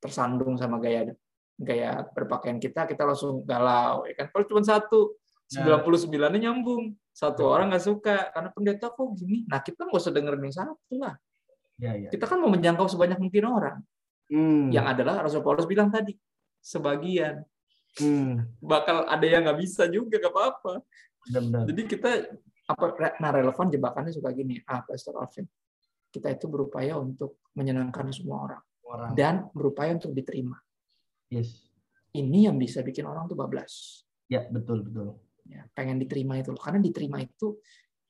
tersandung sama gaya gaya berpakaian kita, kita langsung galau. Ya kan? Kalau cuma satu, 99 nya nyambung. Satu nah. orang nggak suka, karena pendeta kok gini. Nah, kita nggak usah dengerin yang satu lah. Ya, ya. Kita kan mau menjangkau sebanyak mungkin orang. Hmm. Yang adalah Rasul Paulus bilang tadi, sebagian. Hmm. Bakal ada yang nggak bisa juga, nggak apa-apa. Jadi kita apa nah relevan jebakannya suka gini, ah Pastor Alvin, kita itu berupaya untuk menyenangkan semua orang Orang. dan berupaya untuk diterima. Yes. Ini yang bisa bikin orang tuh bablas. Ya, betul, betul. Ya, pengen diterima itu loh. Karena diterima itu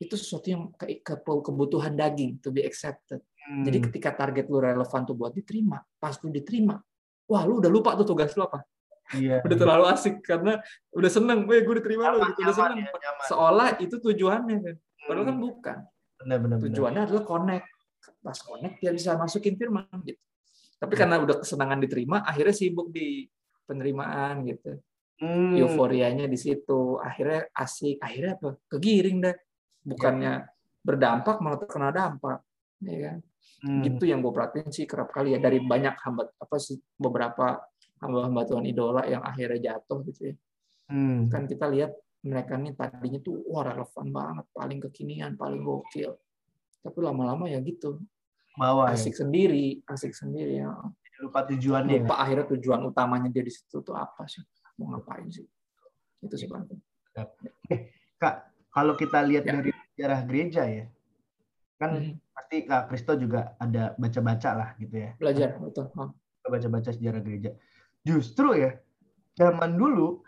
itu sesuatu yang ke, ke- kebutuhan daging to be accepted. Hmm. Jadi ketika target lu relevan tuh buat diterima, pas lu diterima, wah lu udah lupa tuh tugas lu apa. iya. Udah terlalu asik karena udah seneng, weh gue diterima lo, gitu, udah seneng. ya, nyaman. Seolah itu tujuannya kan. Padahal kan Hmm. bukan. benar, benar, benar. Tujuannya adalah connect. Pas connect dia bisa masukin firman gitu. Tapi karena udah kesenangan diterima, akhirnya sibuk di penerimaan gitu. Hmm. Euforianya di situ, akhirnya asik, akhirnya apa? Kegiring deh. Bukannya berdampak malah terkena dampak. Ya kan? Hmm. Gitu yang gue perhatiin sih kerap kali ya dari banyak hamba apa sih beberapa hamba-hamba Tuhan idola yang akhirnya jatuh gitu ya. Hmm. Kan kita lihat mereka nih tadinya tuh wah relevan banget, paling kekinian, paling gokil. Tapi lama-lama ya gitu, Bawah ya. asik sendiri, asik sendiri ya. Lupa tujuannya. Lupa akhirnya tujuan utamanya dia di situ tuh apa sih? Mau ngapain sih? Itu sih Bang. Kak, kalau kita lihat Ya. dari sejarah gereja ya, kan Mhm. pasti Kak Kristo juga ada baca-baca lah gitu ya. Belajar betul. Oh. Baca-baca sejarah gereja. Justru ya, zaman dulu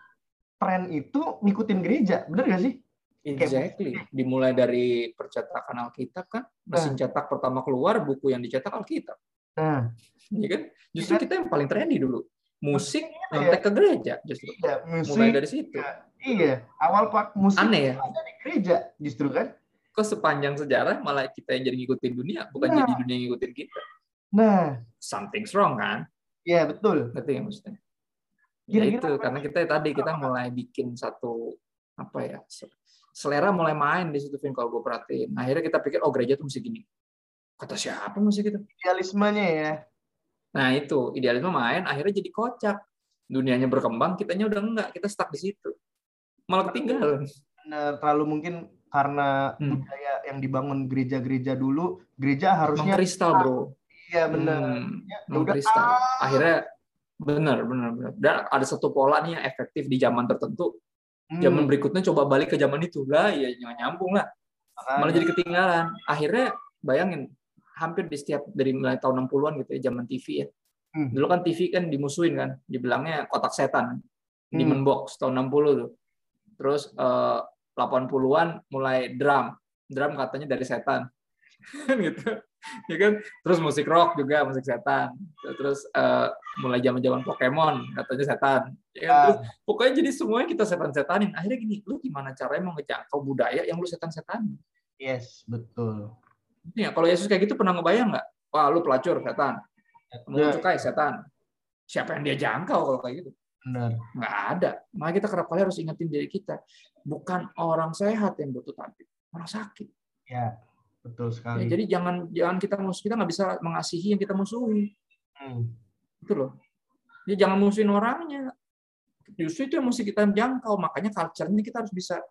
tren itu ngikutin gereja, bener gak sih? Exactly. Dimulai dari percetakan Alkitab kan, mesin cetak pertama keluar, buku yang dicetak Alkitab. Nah, Iya kan? Justru kita yang paling trendy dulu. Musik Iya. nyontek ke gereja justru. iya, musik, Mulai dari situ. iya, awal pak musik Aneh ya. ada di gereja justru kan. Kok sepanjang sejarah malah kita yang jadi ngikutin dunia, bukan Nah. jadi dunia yang ngikutin kita. Nah, Something's wrong kan? iya betul. Ngerti ya maksudnya? Ya itu, karena kita tadi kita mulai bikin satu apa ya selera mulai main di situ Vin kalau gue perhatiin. Akhirnya kita pikir oh gereja tuh mesti gini. Kata siapa mesti gitu? Idealismenya ya. Nah itu idealisme main, akhirnya jadi kocak. Dunianya berkembang, kitanya udah enggak, kita stuck di situ. Malah ketinggalan. Benar, terlalu mungkin karena Hmm. budaya yang dibangun gereja-gereja dulu, gereja harusnya Mengkristal bro. iya benar. Hmm, Ya, udah mengkristal. ah. Akhirnya benar, benar, benar. Dan ada satu pola nih yang efektif di zaman tertentu. Hmm, Zaman berikutnya coba balik ke zaman itu lah, ya nggak nyambung lah. makanya. Malah jadi ketinggalan. Akhirnya bayangin hampir di setiap dari mulai tahun 60-an gitu ya zaman TV ya. Hmm. Dulu kan TV kan dimusuhin kan, dibilangnya kotak setan. Hmm. Demon Box tahun 60 tuh. Terus eh, 80-an mulai drum. Drum katanya dari setan. Gitu. Ya kan? Terus musik rock juga musik setan. Terus eh, mulai zaman-zaman Pokemon katanya setan. Ya kan? Ah. Terus pokoknya jadi semuanya kita setan-setanin. Akhirnya gini, lu gimana caranya mau ngejangkau budaya yang lu setan-setanin? Yes, betul. Ya, kalau Yesus kayak gitu pernah ngebayang nggak? Wah, lu pelacur setan. Mau cukai setan. Siapa yang dia jangkau kalau kayak gitu? benar. Nggak ada. Makanya kita kerap kali harus ingetin diri kita. Bukan orang sehat yang butuh tabib, orang sakit. Ya, betul Ya, sekali. jadi jangan jangan kita musuh kita nggak bisa mengasihi yang kita musuhi. Hmm. Itu loh. Jadi jangan musuhin orangnya. Justru itu yang mesti kita jangkau. Makanya culture-nya kita harus bisa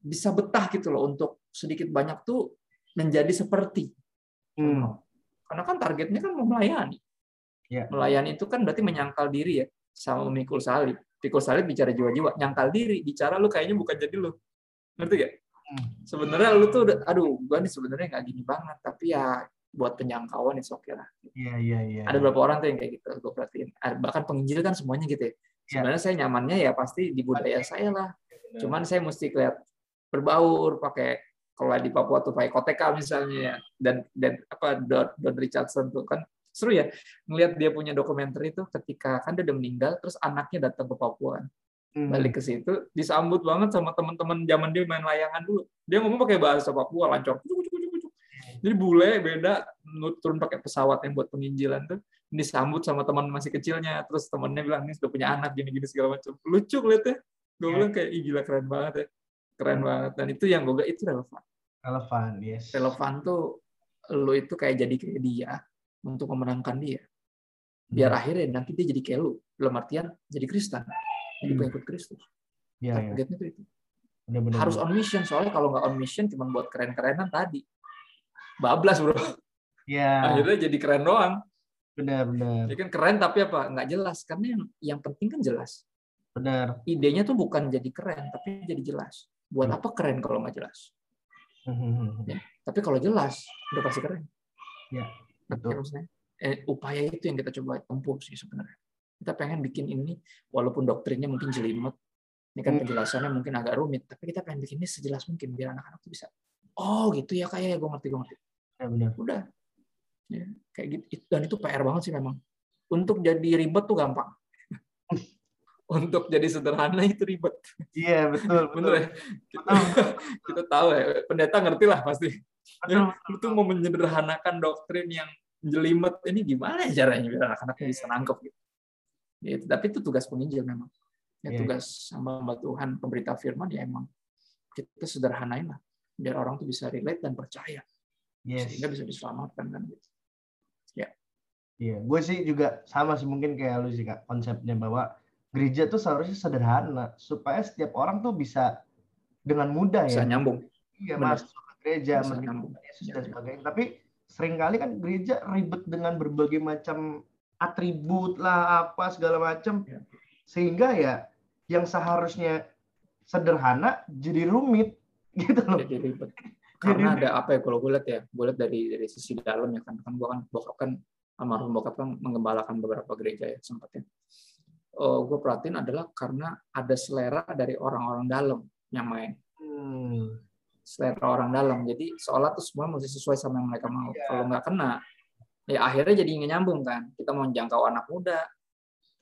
bisa betah gitu loh untuk sedikit banyak tuh menjadi seperti. Hmm. Karena kan targetnya kan mau melayani. Ya. Melayani itu kan berarti menyangkal diri ya sama memikul salib. Pikul salib bicara jiwa-jiwa, nyangkal diri, bicara lu kayaknya bukan jadi lu. Ngerti gak? Sebenarnya lu tuh udah, aduh, gua nih sebenarnya nggak gini banget, tapi ya buat penjangkauan itu oke lah. Iya, iya, iya. Ada beberapa orang tuh yang kayak gitu, gue perhatiin. Bahkan penginjil kan semuanya gitu ya. Sebenarnya saya nyamannya ya pasti di budaya saya lah. Benar. Cuman saya mesti kelihatan berbaur pakai kalau di Papua tuh pakai koteka misalnya ya. dan dan apa Don, Don Richardson tuh kan seru ya ngelihat dia punya dokumenter itu ketika kan dia udah meninggal terus anaknya datang ke Papua Hmm. balik ke situ disambut banget sama teman-teman zaman dia main layangan dulu. Dia ngomong pakai bahasa Papua lancor kucuk. jadi bule beda. Turun pakai pesawat yang buat penginjilan tuh. Disambut sama teman masih kecilnya. Terus temennya bilang ini sudah punya anak gini-gini segala macam. Lucu liatnya gue Ya. bilang kayak Ih, gila keren banget ya. Keren banget. Dan itu yang gue itu relevan. Relevan, yes. relevan tuh lo itu kayak jadi kayak dia untuk memenangkan dia. Biar akhirnya nanti dia jadi kayak lu. Dalam artian jadi Kristen jadi Hmm. pengikut Kristus iya. targetnya tuh itu Benar-benar. harus on mission soalnya kalau nggak on mission cuma buat keren-kerenan tadi bablas bro Iya, akhirnya jadi keren doang benar-benar. ya kan keren tapi apa nggak jelas karena yang yang penting kan jelas Benar. idenya tuh bukan jadi keren tapi jadi jelas buat Hmm. apa keren kalau nggak jelas Hmm, hmm. tapi kalau jelas udah pasti keren Ya, betul. Maksudnya, eh, upaya itu yang kita coba tempuh sih sebenarnya. Kita pengen bikin ini, walaupun doktrinnya mungkin jelimet, ini kan hmm. penjelasannya mungkin agak rumit, tapi kita pengen bikin ini sejelas mungkin biar anak-anak tuh bisa, oh gitu ya kayak ya, gue ngerti gue ngerti. Ya, benar. Udah, ya, kayak gitu. Dan itu PR banget sih memang. Untuk jadi ribet tuh gampang. Untuk jadi sederhana itu ribet. Iya betul. betul. ya. Kita, kita tahu ya, pendeta ngerti lah pasti. Ya, itu mau menyederhanakan doktrin yang jelimet ini gimana ya caranya biar anak-anaknya bisa nangkep gitu. Gitu. Tapi itu tugas penginjil memang. Ya, yeah. tugas sama Tuhan pemberita firman ya emang kita sederhanain lah biar orang tuh bisa relate dan percaya yes. sehingga bisa diselamatkan kan gitu. Ya. Iya, gue sih juga sama sih mungkin kayak lu sih kak konsepnya bahwa gereja tuh seharusnya sederhana supaya setiap orang tuh bisa dengan mudah ya. Bisa nyambung. Iya masuk ke gereja, nyambung. Yesus dan sebagainya. Tapi sering kali kan gereja ribet dengan berbagai macam atribut lah apa segala macam ya. sehingga ya yang seharusnya sederhana jadi rumit gitu loh jadi ribet karena ada apa ya kalau gue lihat ya gue lihat dari dari sisi dalam ya kan kan gue kan bokap kan almarhum bokap kan menggembalakan beberapa gereja ya sempatnya uh, gue perhatiin adalah karena ada selera dari orang-orang dalam yang main hmm selera orang dalam. Jadi seolah tuh semua mesti sesuai sama yang mereka mau. Yeah. Kalau nggak kena, ya akhirnya jadi nggak nyambung kan. Kita mau jangkau anak muda,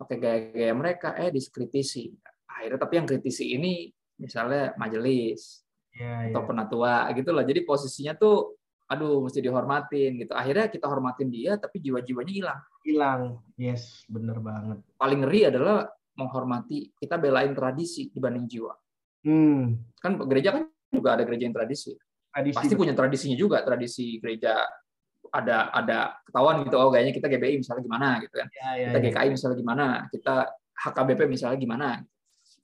pakai gaya-gaya mereka, eh diskritisi. Akhirnya tapi yang kritisi ini misalnya majelis yeah, atau yeah. penatua gitu loh. Jadi posisinya tuh aduh mesti dihormatin gitu. Akhirnya kita hormatin dia tapi jiwa-jiwanya hilang. Hilang. Yes, bener banget. Paling ngeri adalah menghormati, kita belain tradisi dibanding jiwa. Hmm. Kan gereja kan juga ada gereja yang tradisi. tradisi Pasti betul. punya tradisinya juga, tradisi gereja ada ada ketahuan gitu oh kayaknya kita GBI misalnya gimana gitu kan. Ya, ya, kita GKI ya. misalnya gimana, kita HKBP misalnya gimana.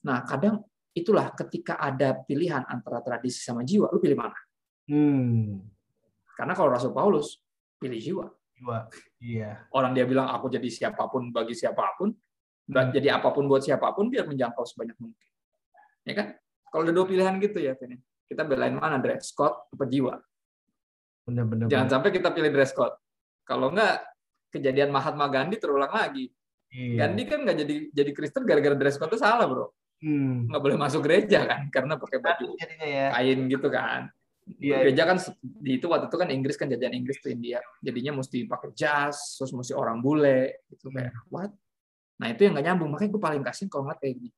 Nah, kadang itulah ketika ada pilihan antara tradisi sama jiwa, lu pilih mana? Hmm. Karena kalau Rasul Paulus pilih jiwa. Jiwa. Iya. Orang dia bilang aku jadi siapa pun bagi siapa pun, hmm. jadi apa pun buat siapa pun biar menjangkau sebanyak mungkin. Ya kan? Kalau ada dua pilihan gitu ya, Vini kita belain mana dress code apa jiwa. Benar, benar, Jangan benar. sampai kita pilih dress code. Kalau enggak kejadian Mahatma Gandhi terulang lagi. Iya. Gandhi kan nggak jadi jadi Kristen gara-gara dress code itu salah bro. Hmm. Nggak boleh masuk gereja kan karena pakai baju ya. kain gitu kan. Iya, gereja kan di itu waktu itu kan Inggris kan jajahan Inggris tuh India. Jadinya mesti pakai jas, terus mesti orang bule gitu kayak hmm. what? Nah itu yang nggak nyambung. Makanya gue paling kasih kalau ngeliat kayak gini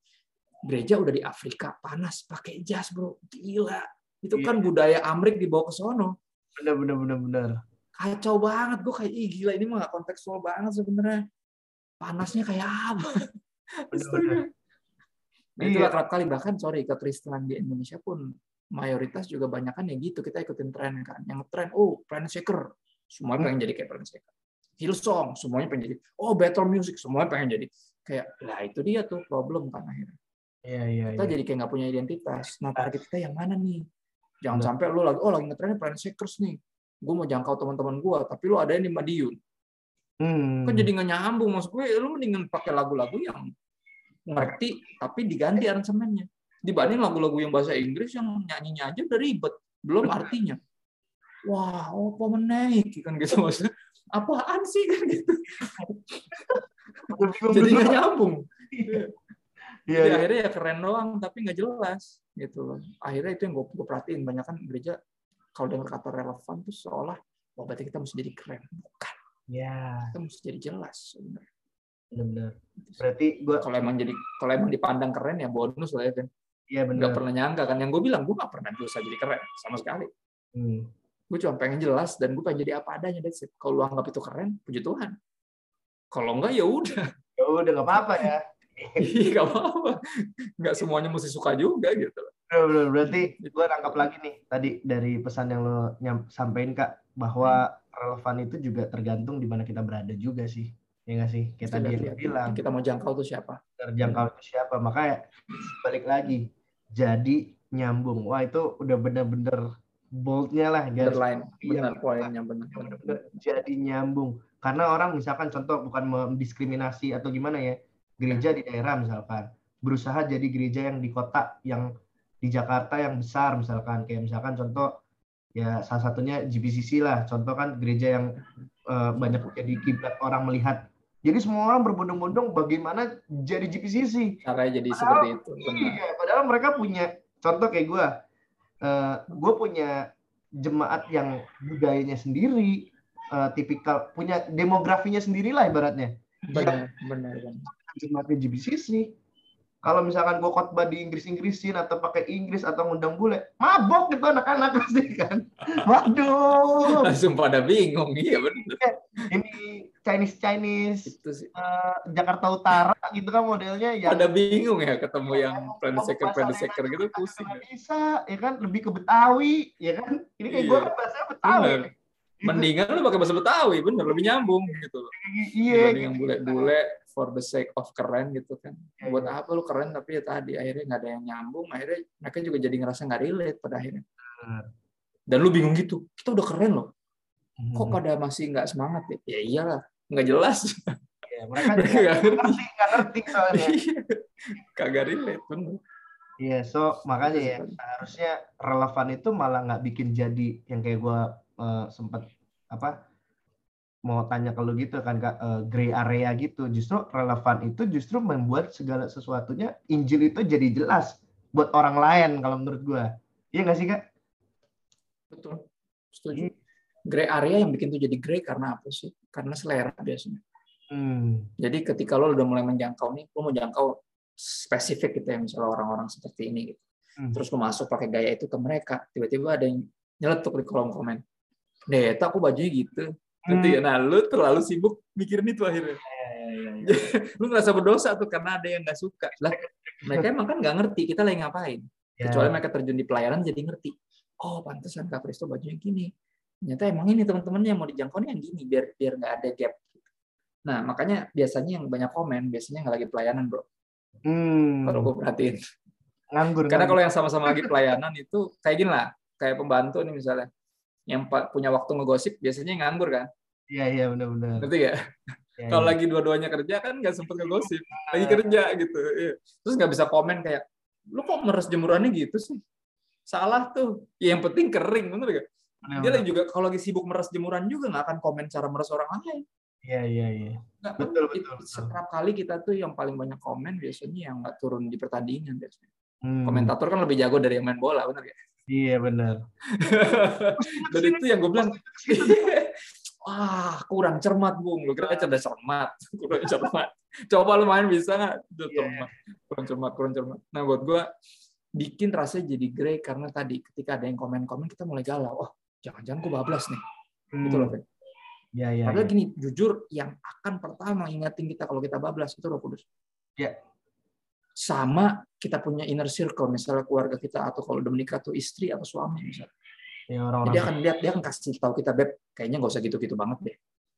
gereja udah di Afrika panas pakai jas bro gila itu kan iya. budaya Amrik dibawa ke sono bener bener bener bener. Kacau banget gue kayak ih gila ini mah gak kontekstual banget sebenarnya. Panasnya kayak apa? Bener, bener. nah itulah iya. kerap kali. Bahkan sorry kekristenan di Indonesia pun mayoritas juga banyak kan ya gitu. Kita ikutin tren kan. Yang tren oh planet shaker. Semuanya pengen jadi kayak planet shaker. Hillsong semuanya pengen jadi. Oh battle music. Semuanya pengen jadi. Kayak lah itu dia tuh problem kan akhirnya. Iya, iya, kita iya. jadi kayak nggak punya identitas. Nah, target kita yang mana nih? Jangan Betul. sampai lu lagi, oh lagi ngetrennya Planet Shakers nih. Gue mau jangkau teman-teman gue, tapi lu ada di Madiun. Hmm. Kan jadi nggak nyambung. Maksud gue, lu mendingan pakai lagu-lagu yang ngerti, tapi diganti aransemennya. Dibanding lagu-lagu yang bahasa Inggris yang nyanyinya aja udah ribet. Belum artinya. Wah, apa menaik? Kan gitu maksudnya. Apaan sih kan gitu. jadi nggak nyambung. Iya. Iya. akhirnya ya keren doang, tapi nggak jelas gitu loh. Akhirnya itu yang gue, gue perhatiin banyak kan gereja kalau dengar kata relevan tuh seolah oh berarti kita mesti jadi keren, bukan? Ya. Kita mesti jadi jelas sebenarnya. Benar. Berarti gue kalau emang jadi kalau emang dipandang keren ya bonus lah ya kan. Iya benar. Gak pernah nyangka kan yang gue bilang gue gak pernah bisa jadi keren sama sekali. Hmm. Gue cuma pengen jelas dan gue pengen jadi apa adanya that's Kalau lu anggap itu keren, puji Tuhan. Kalau enggak ya udah. Ya udah nggak apa-apa ya. Iya gak apa-apa. Nggak semuanya mesti suka juga gitu. Benar, berarti gue tangkap lagi nih tadi dari pesan yang lo nyam, sampaikan kak bahwa relevan itu juga tergantung di mana kita berada juga sih. Ya nggak sih? Kita dia bilang. Kita mau jangkau tuh siapa? Terjangkau itu siapa? Makanya balik lagi. Jadi nyambung. Wah itu udah bener-bener boldnya lah. Underline. Benar iya, poinnya benar. Jadi nyambung. Karena orang misalkan contoh bukan mendiskriminasi atau gimana ya gereja di daerah misalkan. Berusaha jadi gereja yang di kota yang di Jakarta yang besar misalkan. Kayak misalkan contoh ya salah satunya GBCC lah. Contoh kan gereja yang uh, banyak jadi kiblat orang melihat. Jadi semua orang berbondong-bondong bagaimana jadi GPCC caranya jadi padahal, seperti itu. iya padahal mereka punya contoh kayak gue uh, gue punya jemaat yang budayanya sendiri uh, tipikal punya demografinya sendiri lah ibaratnya. Benar benar benar jemaatnya GBCC kalau misalkan gue khotbah di Inggris-Inggrisin atau pakai Inggris atau ngundang bule, mabok gitu anak-anak pasti kan. Waduh. Langsung pada bingung, iya benar. Iya, ini Chinese Chinese itu sih. Uh, Jakarta Utara gitu kan modelnya ya. Pada bingung ya ketemu ya, yang planseker planseker gitu pusing. Ya. Bisa, ya kan lebih ke Betawi, ya kan. Ini kayak iya. gue kan bahasa Betawi. Bener. Mendingan lu pakai bahasa Betawi, bener lebih nyambung gitu. Iya. Yang bule-bule for the sake of keren gitu kan. Ya, Buat apa lu keren tapi ya tadi akhirnya nggak ada yang nyambung, akhirnya mereka juga jadi ngerasa nggak relate pada akhirnya. Dan lu bingung gitu, kita udah keren loh. Kok hmm. pada masih nggak semangat ya? Ya iyalah, nggak jelas. Ya, mereka nggak ngerti, nggak ngerti soalnya. Iya. Kagak relate bener. Iya, so makanya ya harusnya relevan itu malah nggak bikin jadi yang kayak gue uh, sempat apa mau tanya kalau gitu kan kak uh, gray area gitu. Justru relevan itu justru membuat segala sesuatunya Injil itu jadi jelas buat orang lain kalau menurut gue iya nggak sih kak? Betul. Setuju. Gray area yang bikin itu jadi gray karena apa sih? Karena selera biasanya. Hmm. jadi ketika lo udah mulai menjangkau nih lo mau jangkau spesifik gitu ya misalnya orang-orang seperti ini gitu. Hmm. terus lo masuk pakai gaya itu ke mereka tiba-tiba ada yang nyeletuk di kolom komen. Deh aku bajunya gitu Nanti ya, nah lu terlalu sibuk mikirin itu akhirnya. Ya, ya, ya. lu ngerasa berdosa tuh karena ada yang nggak suka. Lah, mereka emang kan nggak ngerti kita lagi ngapain. Ya. Kecuali mereka terjun di pelayaran jadi ngerti. Oh, pantesan Kak Kristo bajunya gini. Ternyata emang ini teman-temannya yang mau dijangkau yang gini biar biar nggak ada gap. Nah, makanya biasanya yang banyak komen biasanya nggak lagi pelayanan, Bro. Hmm. Kalau gue perhatiin. Nganggur. Karena kalau yang sama-sama lagi pelayanan itu kayak gini lah, kayak pembantu nih misalnya yang punya waktu ngegosip biasanya nganggur kan? Iya iya benar-benar. Ngerti ya? ya Kalau ya. lagi dua-duanya kerja kan nggak sempet ngegosip, lagi kerja gitu. Iya. Terus nggak bisa komen kayak, lu kok meres jemurannya gitu sih? Salah tuh. Ya, yang penting kering, bener gak? Benar, Dia lagi juga kalau lagi sibuk meres jemuran juga nggak akan komen cara meres orang lain. Iya iya iya. Betul betul. Setiap kali kita tuh yang paling banyak komen biasanya yang nggak turun di pertandingan biasanya. Hmm. Komentator kan lebih jago dari yang main bola, bener gak? Iya benar. Dan itu yang gue bilang, wah kurang cermat bung, lu kira cerdas cermat, kurang cermat. Coba lu main bisa nggak? Yeah. cermat, kurang cermat, kurang cermat. Nah buat gue bikin rasanya jadi grey karena tadi ketika ada yang komen-komen kita mulai galau. Oh jangan-jangan gue bablas nih, hmm. gitu loh. Ya, ya, Padahal ya. gini, jujur yang akan pertama ingatin kita kalau kita bablas itu Roh Kudus. Ya sama kita punya inner circle misalnya keluarga kita atau kalau udah menikah tuh istri atau suami misalnya. Ya, orang -orang. dia akan lihat dia akan kasih tahu kita beb kayaknya nggak usah gitu-gitu banget deh.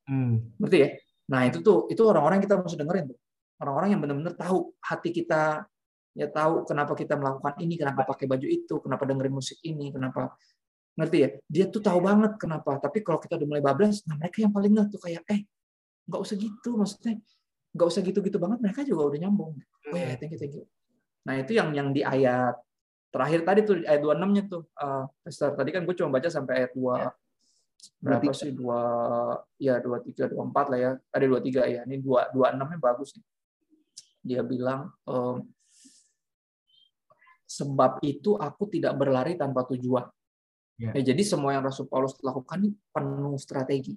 Hmm. ngerti ya? Nah itu tuh itu orang-orang kita harus dengerin tuh. Orang-orang yang benar-benar tahu hati kita ya tahu kenapa kita melakukan ini kenapa pakai baju itu kenapa dengerin musik ini kenapa ngerti ya? Dia tuh tahu banget kenapa tapi kalau kita udah mulai bablas nah mereka yang paling nggak tuh kayak eh nggak usah gitu maksudnya. Nggak usah gitu-gitu banget mereka juga udah nyambung. Oh ya thank you thank you nah itu yang yang di ayat terakhir tadi tuh ayat 26 nya tuh uh, tadi kan gue cuma baca sampai ayat 2 ya. berapa sih dua ya dua tiga dua empat lah ya ada dua tiga ya ini dua dua enamnya bagus nih dia bilang um, sebab itu aku tidak berlari tanpa tujuan ya. ya jadi semua yang Rasul Paulus lakukan ini penuh strategi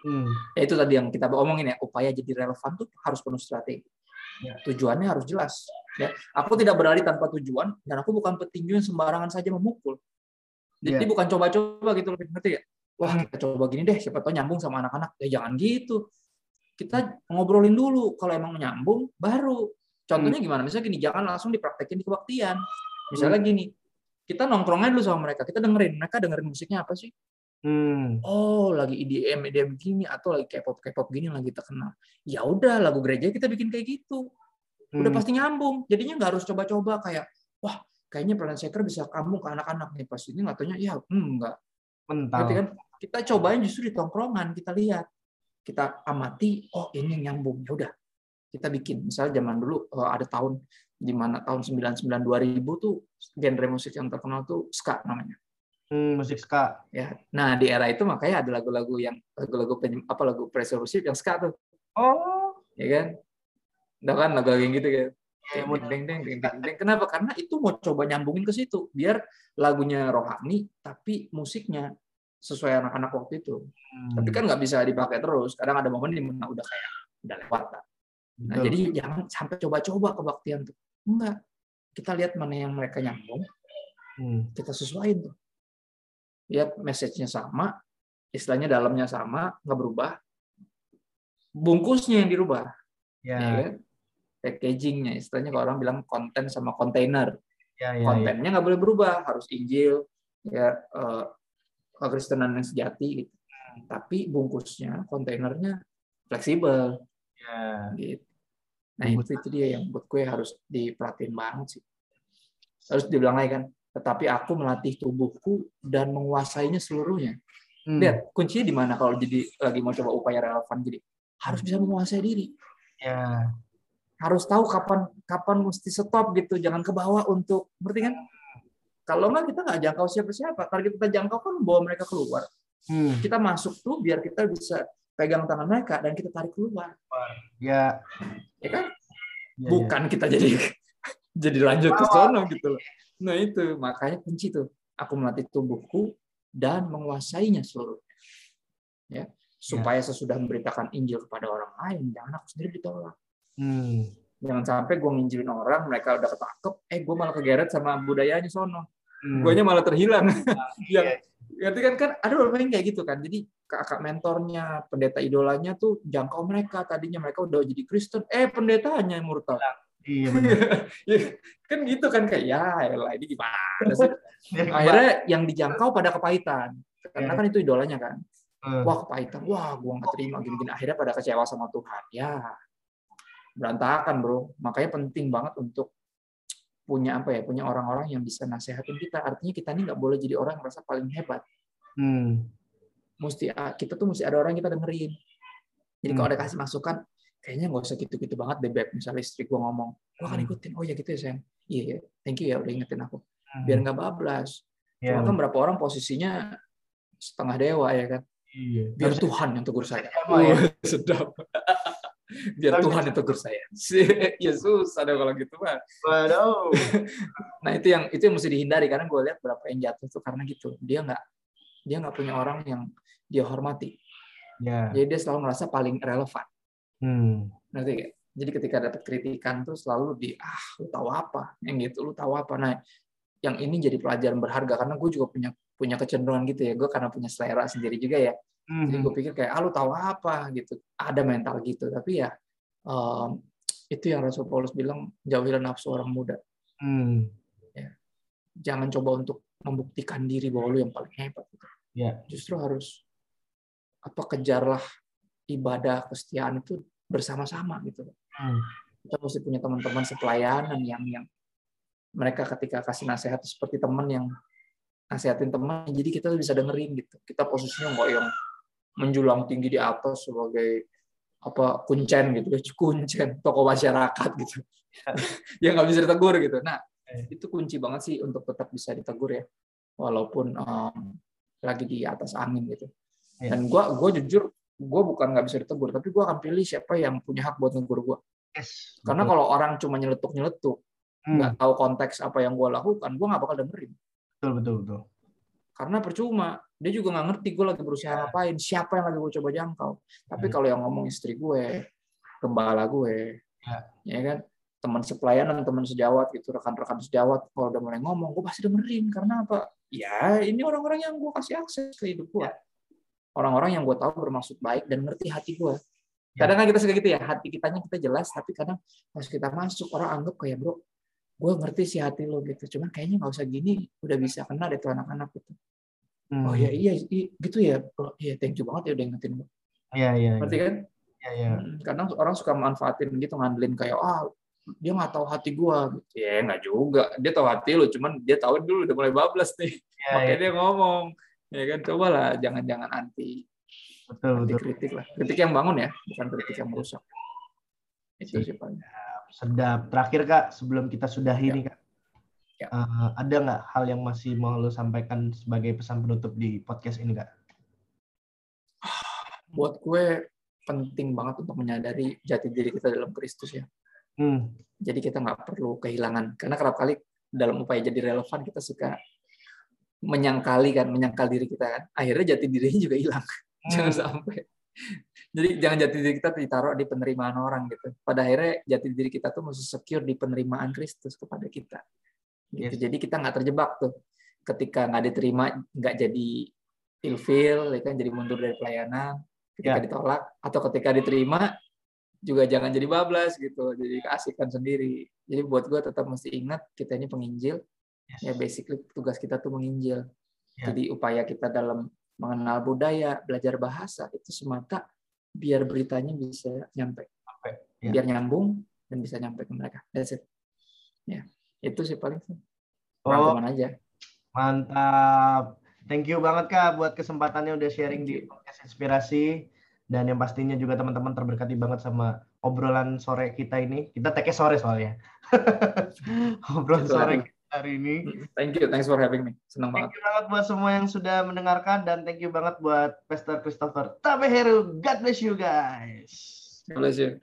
Hmm. Ya, itu tadi yang kita omongin ya, upaya jadi relevan tuh harus penuh strategi. Ya. Tujuannya harus jelas. Ya, aku tidak berlari tanpa tujuan dan aku bukan petinju yang sembarangan saja memukul. Jadi ya. bukan coba-coba gitu lebih ngerti ya. Wah kita coba gini deh, siapa tahu nyambung sama anak-anak. Ya jangan gitu. Kita ngobrolin dulu. Kalau emang nyambung, baru. Contohnya hmm. gimana? Misalnya gini, jangan langsung dipraktekin di kebaktian. Misalnya hmm. gini, kita nongkrongnya dulu sama mereka. Kita dengerin. Mereka dengerin musiknya apa sih? Hmm. Oh, lagi EDM, EDM gini atau lagi K-pop, K-pop gini lagi terkenal. Ya udah, lagu gereja kita bikin kayak gitu. Udah hmm. pasti nyambung. Jadinya nggak harus coba-coba kayak, wah, kayaknya Planet Shaker bisa kamu ke anak-anak nih. Pas ini nggak ya, hmm, enggak. Mental. kan kita cobain justru di tongkrongan, kita lihat. Kita amati, oh ini nyambung. Ya udah, kita bikin. Misalnya zaman dulu eh, ada tahun di mana tahun 99 2000 tuh genre musik yang terkenal tuh ska namanya. Hmm, musik ska. Ya. Nah, di era itu makanya ada lagu-lagu yang lagu-lagu apa lagu pressure worship yang ska tuh. Oh. Ya kan? Udah kan lagu-lagu yang gitu kan. Deng, deng, deng, deng, deng, deng. Kenapa? Karena itu mau coba nyambungin ke situ biar lagunya rohani tapi musiknya sesuai anak-anak waktu itu. Hmm. Tapi kan nggak bisa dipakai terus. Kadang ada momen di mana udah kayak udah lewat. Nah, Betul. jadi jangan sampai coba-coba kebaktian tuh. Enggak. Kita lihat mana yang mereka nyambung. Hmm. Kita sesuaiin tuh lihat message-nya sama, istilahnya dalamnya sama, nggak berubah. Bungkusnya yang dirubah. Ya. ya? Packagingnya, istilahnya kalau orang bilang konten sama kontainer. Ya, ya, Kontennya nggak ya. boleh berubah, harus Injil, ya uh, kekristenan yang sejati gitu. Tapi bungkusnya, kontainernya fleksibel. Ya. Gitu. Nah itu, itu dia yang buat gue harus diperhatiin banget sih. Harus dibilang lagi kan, tetapi aku melatih tubuhku dan menguasainya seluruhnya. Hmm. Lihat, kuncinya di mana kalau jadi lagi mau coba upaya relevan jadi harus bisa menguasai diri. Ya. Harus tahu kapan kapan mesti stop gitu, jangan ke bawah untuk ngerti kan? Kalau nggak kita nggak jangkau siapa-siapa. Kalau kita jangkau kan bawa mereka keluar. Hmm. Kita masuk tuh biar kita bisa pegang tangan mereka dan kita tarik keluar. Ya. Ya kan? Ya, ya. Bukan ya. kita jadi jadi lanjut ke sono gitu loh. Nah itu makanya kunci tuh aku melatih tubuhku dan menguasainya seluruhnya. Ya, supaya ya. sesudah memberitakan Injil kepada orang lain, jangan aku sendiri ditolak. Hmm. Jangan sampai gue nginjilin orang, mereka udah ketangkep, eh gue malah kegeret sama budayanya sono. Hmm. Guanya malah terhilang. yang ya. ngerti kan kan ada orang yang kayak gitu kan. Jadi kakak mentornya, pendeta idolanya tuh jangkau mereka. Tadinya mereka udah jadi Kristen, eh pendetanya yang murtad. Iya ya, kan gitu kan kayak ya lah ini gimana sih. Akhirnya yang dijangkau pada kepahitan. Karena kan itu idolanya kan. Hmm. Wah kepahitan, wah gua nggak terima gini-gini. Akhirnya pada kecewa sama Tuhan. Ya berantakan bro. Makanya penting banget untuk punya apa ya punya orang-orang yang bisa nasehatin kita. Artinya kita ini nggak boleh jadi orang yang merasa paling hebat. Hmm. Mesti kita tuh mesti ada orang yang kita dengerin. Jadi hmm. kalau ada kasih masukan, kayaknya nggak usah gitu-gitu banget deh beb misalnya istri gue ngomong gue akan hmm. ikutin oh ya gitu ya sayang iya yeah, thank you ya udah ingetin aku hmm. biar nggak bablas yeah. cuma kan berapa orang posisinya setengah dewa ya kan iya. biar Tuhan yang tegur saya oh, ya. sedap biar Tuhan yang tegur saya. Yesus ada kalau gitu mah Waduh. nah itu yang itu yang mesti dihindari karena gue lihat berapa yang jatuh tuh karena gitu. Dia nggak dia nggak punya orang yang dia hormati. Yeah. jadi dia selalu merasa paling relevan. Hmm. Nanti kayak jadi ketika dapat kritikan tuh selalu di ah lu tahu apa? Yang gitu lu tahu apa? Nah yang ini jadi pelajaran berharga karena gue juga punya punya kecenderungan gitu ya. Gue karena punya selera sendiri juga ya jadi gue pikir kayak ah lu tahu apa gitu ada mental gitu tapi ya um, itu yang Rasul Paulus bilang jauhilah nafsu orang muda hmm. ya. jangan coba untuk membuktikan diri bahwa lu yang paling hebat gitu. ya. justru harus apa kejarlah ibadah kesetiaan itu bersama-sama gitu. Hmm. Kita mesti punya teman-teman sepelayanan yang yang mereka ketika kasih nasihat seperti teman yang nasihatin teman, jadi kita bisa dengerin gitu. Kita posisinya nggak yang menjulang tinggi di atas sebagai apa kuncen gitu ya kuncen toko masyarakat gitu ya nggak bisa ditegur gitu nah eh. itu kunci banget sih untuk tetap bisa ditegur ya walaupun um, lagi di atas angin gitu iya. dan gue gue jujur gue bukan nggak bisa ditegur, tapi gue akan pilih siapa yang punya hak buat negur gue. Yes, Karena kalau orang cuma nyeletuk-nyeletuk, hmm. nggak hmm. tahu konteks apa yang gue lakukan, gue nggak bakal dengerin. Betul, betul, betul. Karena percuma, dia juga nggak ngerti gue lagi berusaha yeah. ngapain, siapa yang lagi gue coba jangkau. Tapi hmm. kalau yang ngomong istri gue, gembala gue, yeah. ya kan, teman sepelayanan, teman sejawat gitu, rekan-rekan sejawat, kalau udah mulai ngomong, gue pasti dengerin. Karena apa? Ya, ini orang-orang yang gue kasih akses ke hidup gue. Yeah orang-orang yang gue tahu bermaksud baik dan ngerti hati gue. Ya. Kadang kan kita suka gitu ya, hati kitanya kita jelas, tapi kadang pas kita masuk orang anggap kayak bro, gue ngerti sih hati lo gitu, cuman kayaknya nggak usah gini, udah bisa kena deh tuh anak-anak gitu. Hmm. Oh ya iya, iya gitu ya, oh, iya thank you banget ya udah ingetin gue. Iya iya. Ngerti iya. kan? Iya iya. Hmm, kadang orang suka manfaatin gitu ngandelin kayak ah dia nggak tahu hati gue gitu. ya nggak juga dia tahu hati lo cuman dia tahu dulu udah mulai bablas nih ya, makanya ya. dia ngomong ya kan cobalah jangan-jangan anti betul, anti betul. kritik lah kritik yang bangun ya bukan kritik yang merusak itu sih paling sedap terakhir kak sebelum kita sudah ya. ini kak Ya. Uh, ada nggak hal yang masih mau lo sampaikan sebagai pesan penutup di podcast ini kak? Buat gue penting banget untuk menyadari jati diri kita dalam Kristus ya. Hmm. Jadi kita nggak perlu kehilangan karena kerap kali dalam upaya jadi relevan kita suka menyangkali kan, menyangkal diri kita kan. Akhirnya jati dirinya juga hilang. Hmm. Jangan sampai. Jadi jangan jati diri kita ditaruh di penerimaan orang gitu. Pada akhirnya jati diri kita tuh mesti secure di penerimaan Kristus kepada kita. Gitu. Jadi kita nggak terjebak tuh. Ketika nggak diterima, nggak jadi ilfil, ya kan jadi mundur dari pelayanan. Ketika yeah. ditolak atau ketika diterima juga jangan jadi bablas gitu. Jadi keasikan sendiri. Jadi buat gue tetap mesti ingat kita ini penginjil. Yes. Ya basically tugas kita tuh menginjil. Yeah. Jadi upaya kita dalam mengenal budaya, belajar bahasa itu semata biar beritanya bisa nyampe, ya. biar nyambung dan bisa nyampe ke mereka. That's it. Ya, itu sih paling. Oh, aja. Mantap. Thank you banget Kak buat kesempatannya udah sharing di podcast inspirasi dan yang pastinya juga teman-teman terberkati banget sama obrolan sore kita ini. Kita teke sore soalnya. obrolan sore hari ini. Thank you, thanks for having me. Senang banget. Thank you banget buat semua yang sudah mendengarkan dan thank you banget buat Pastor Christopher Tabeheru. God bless you guys. God bless you.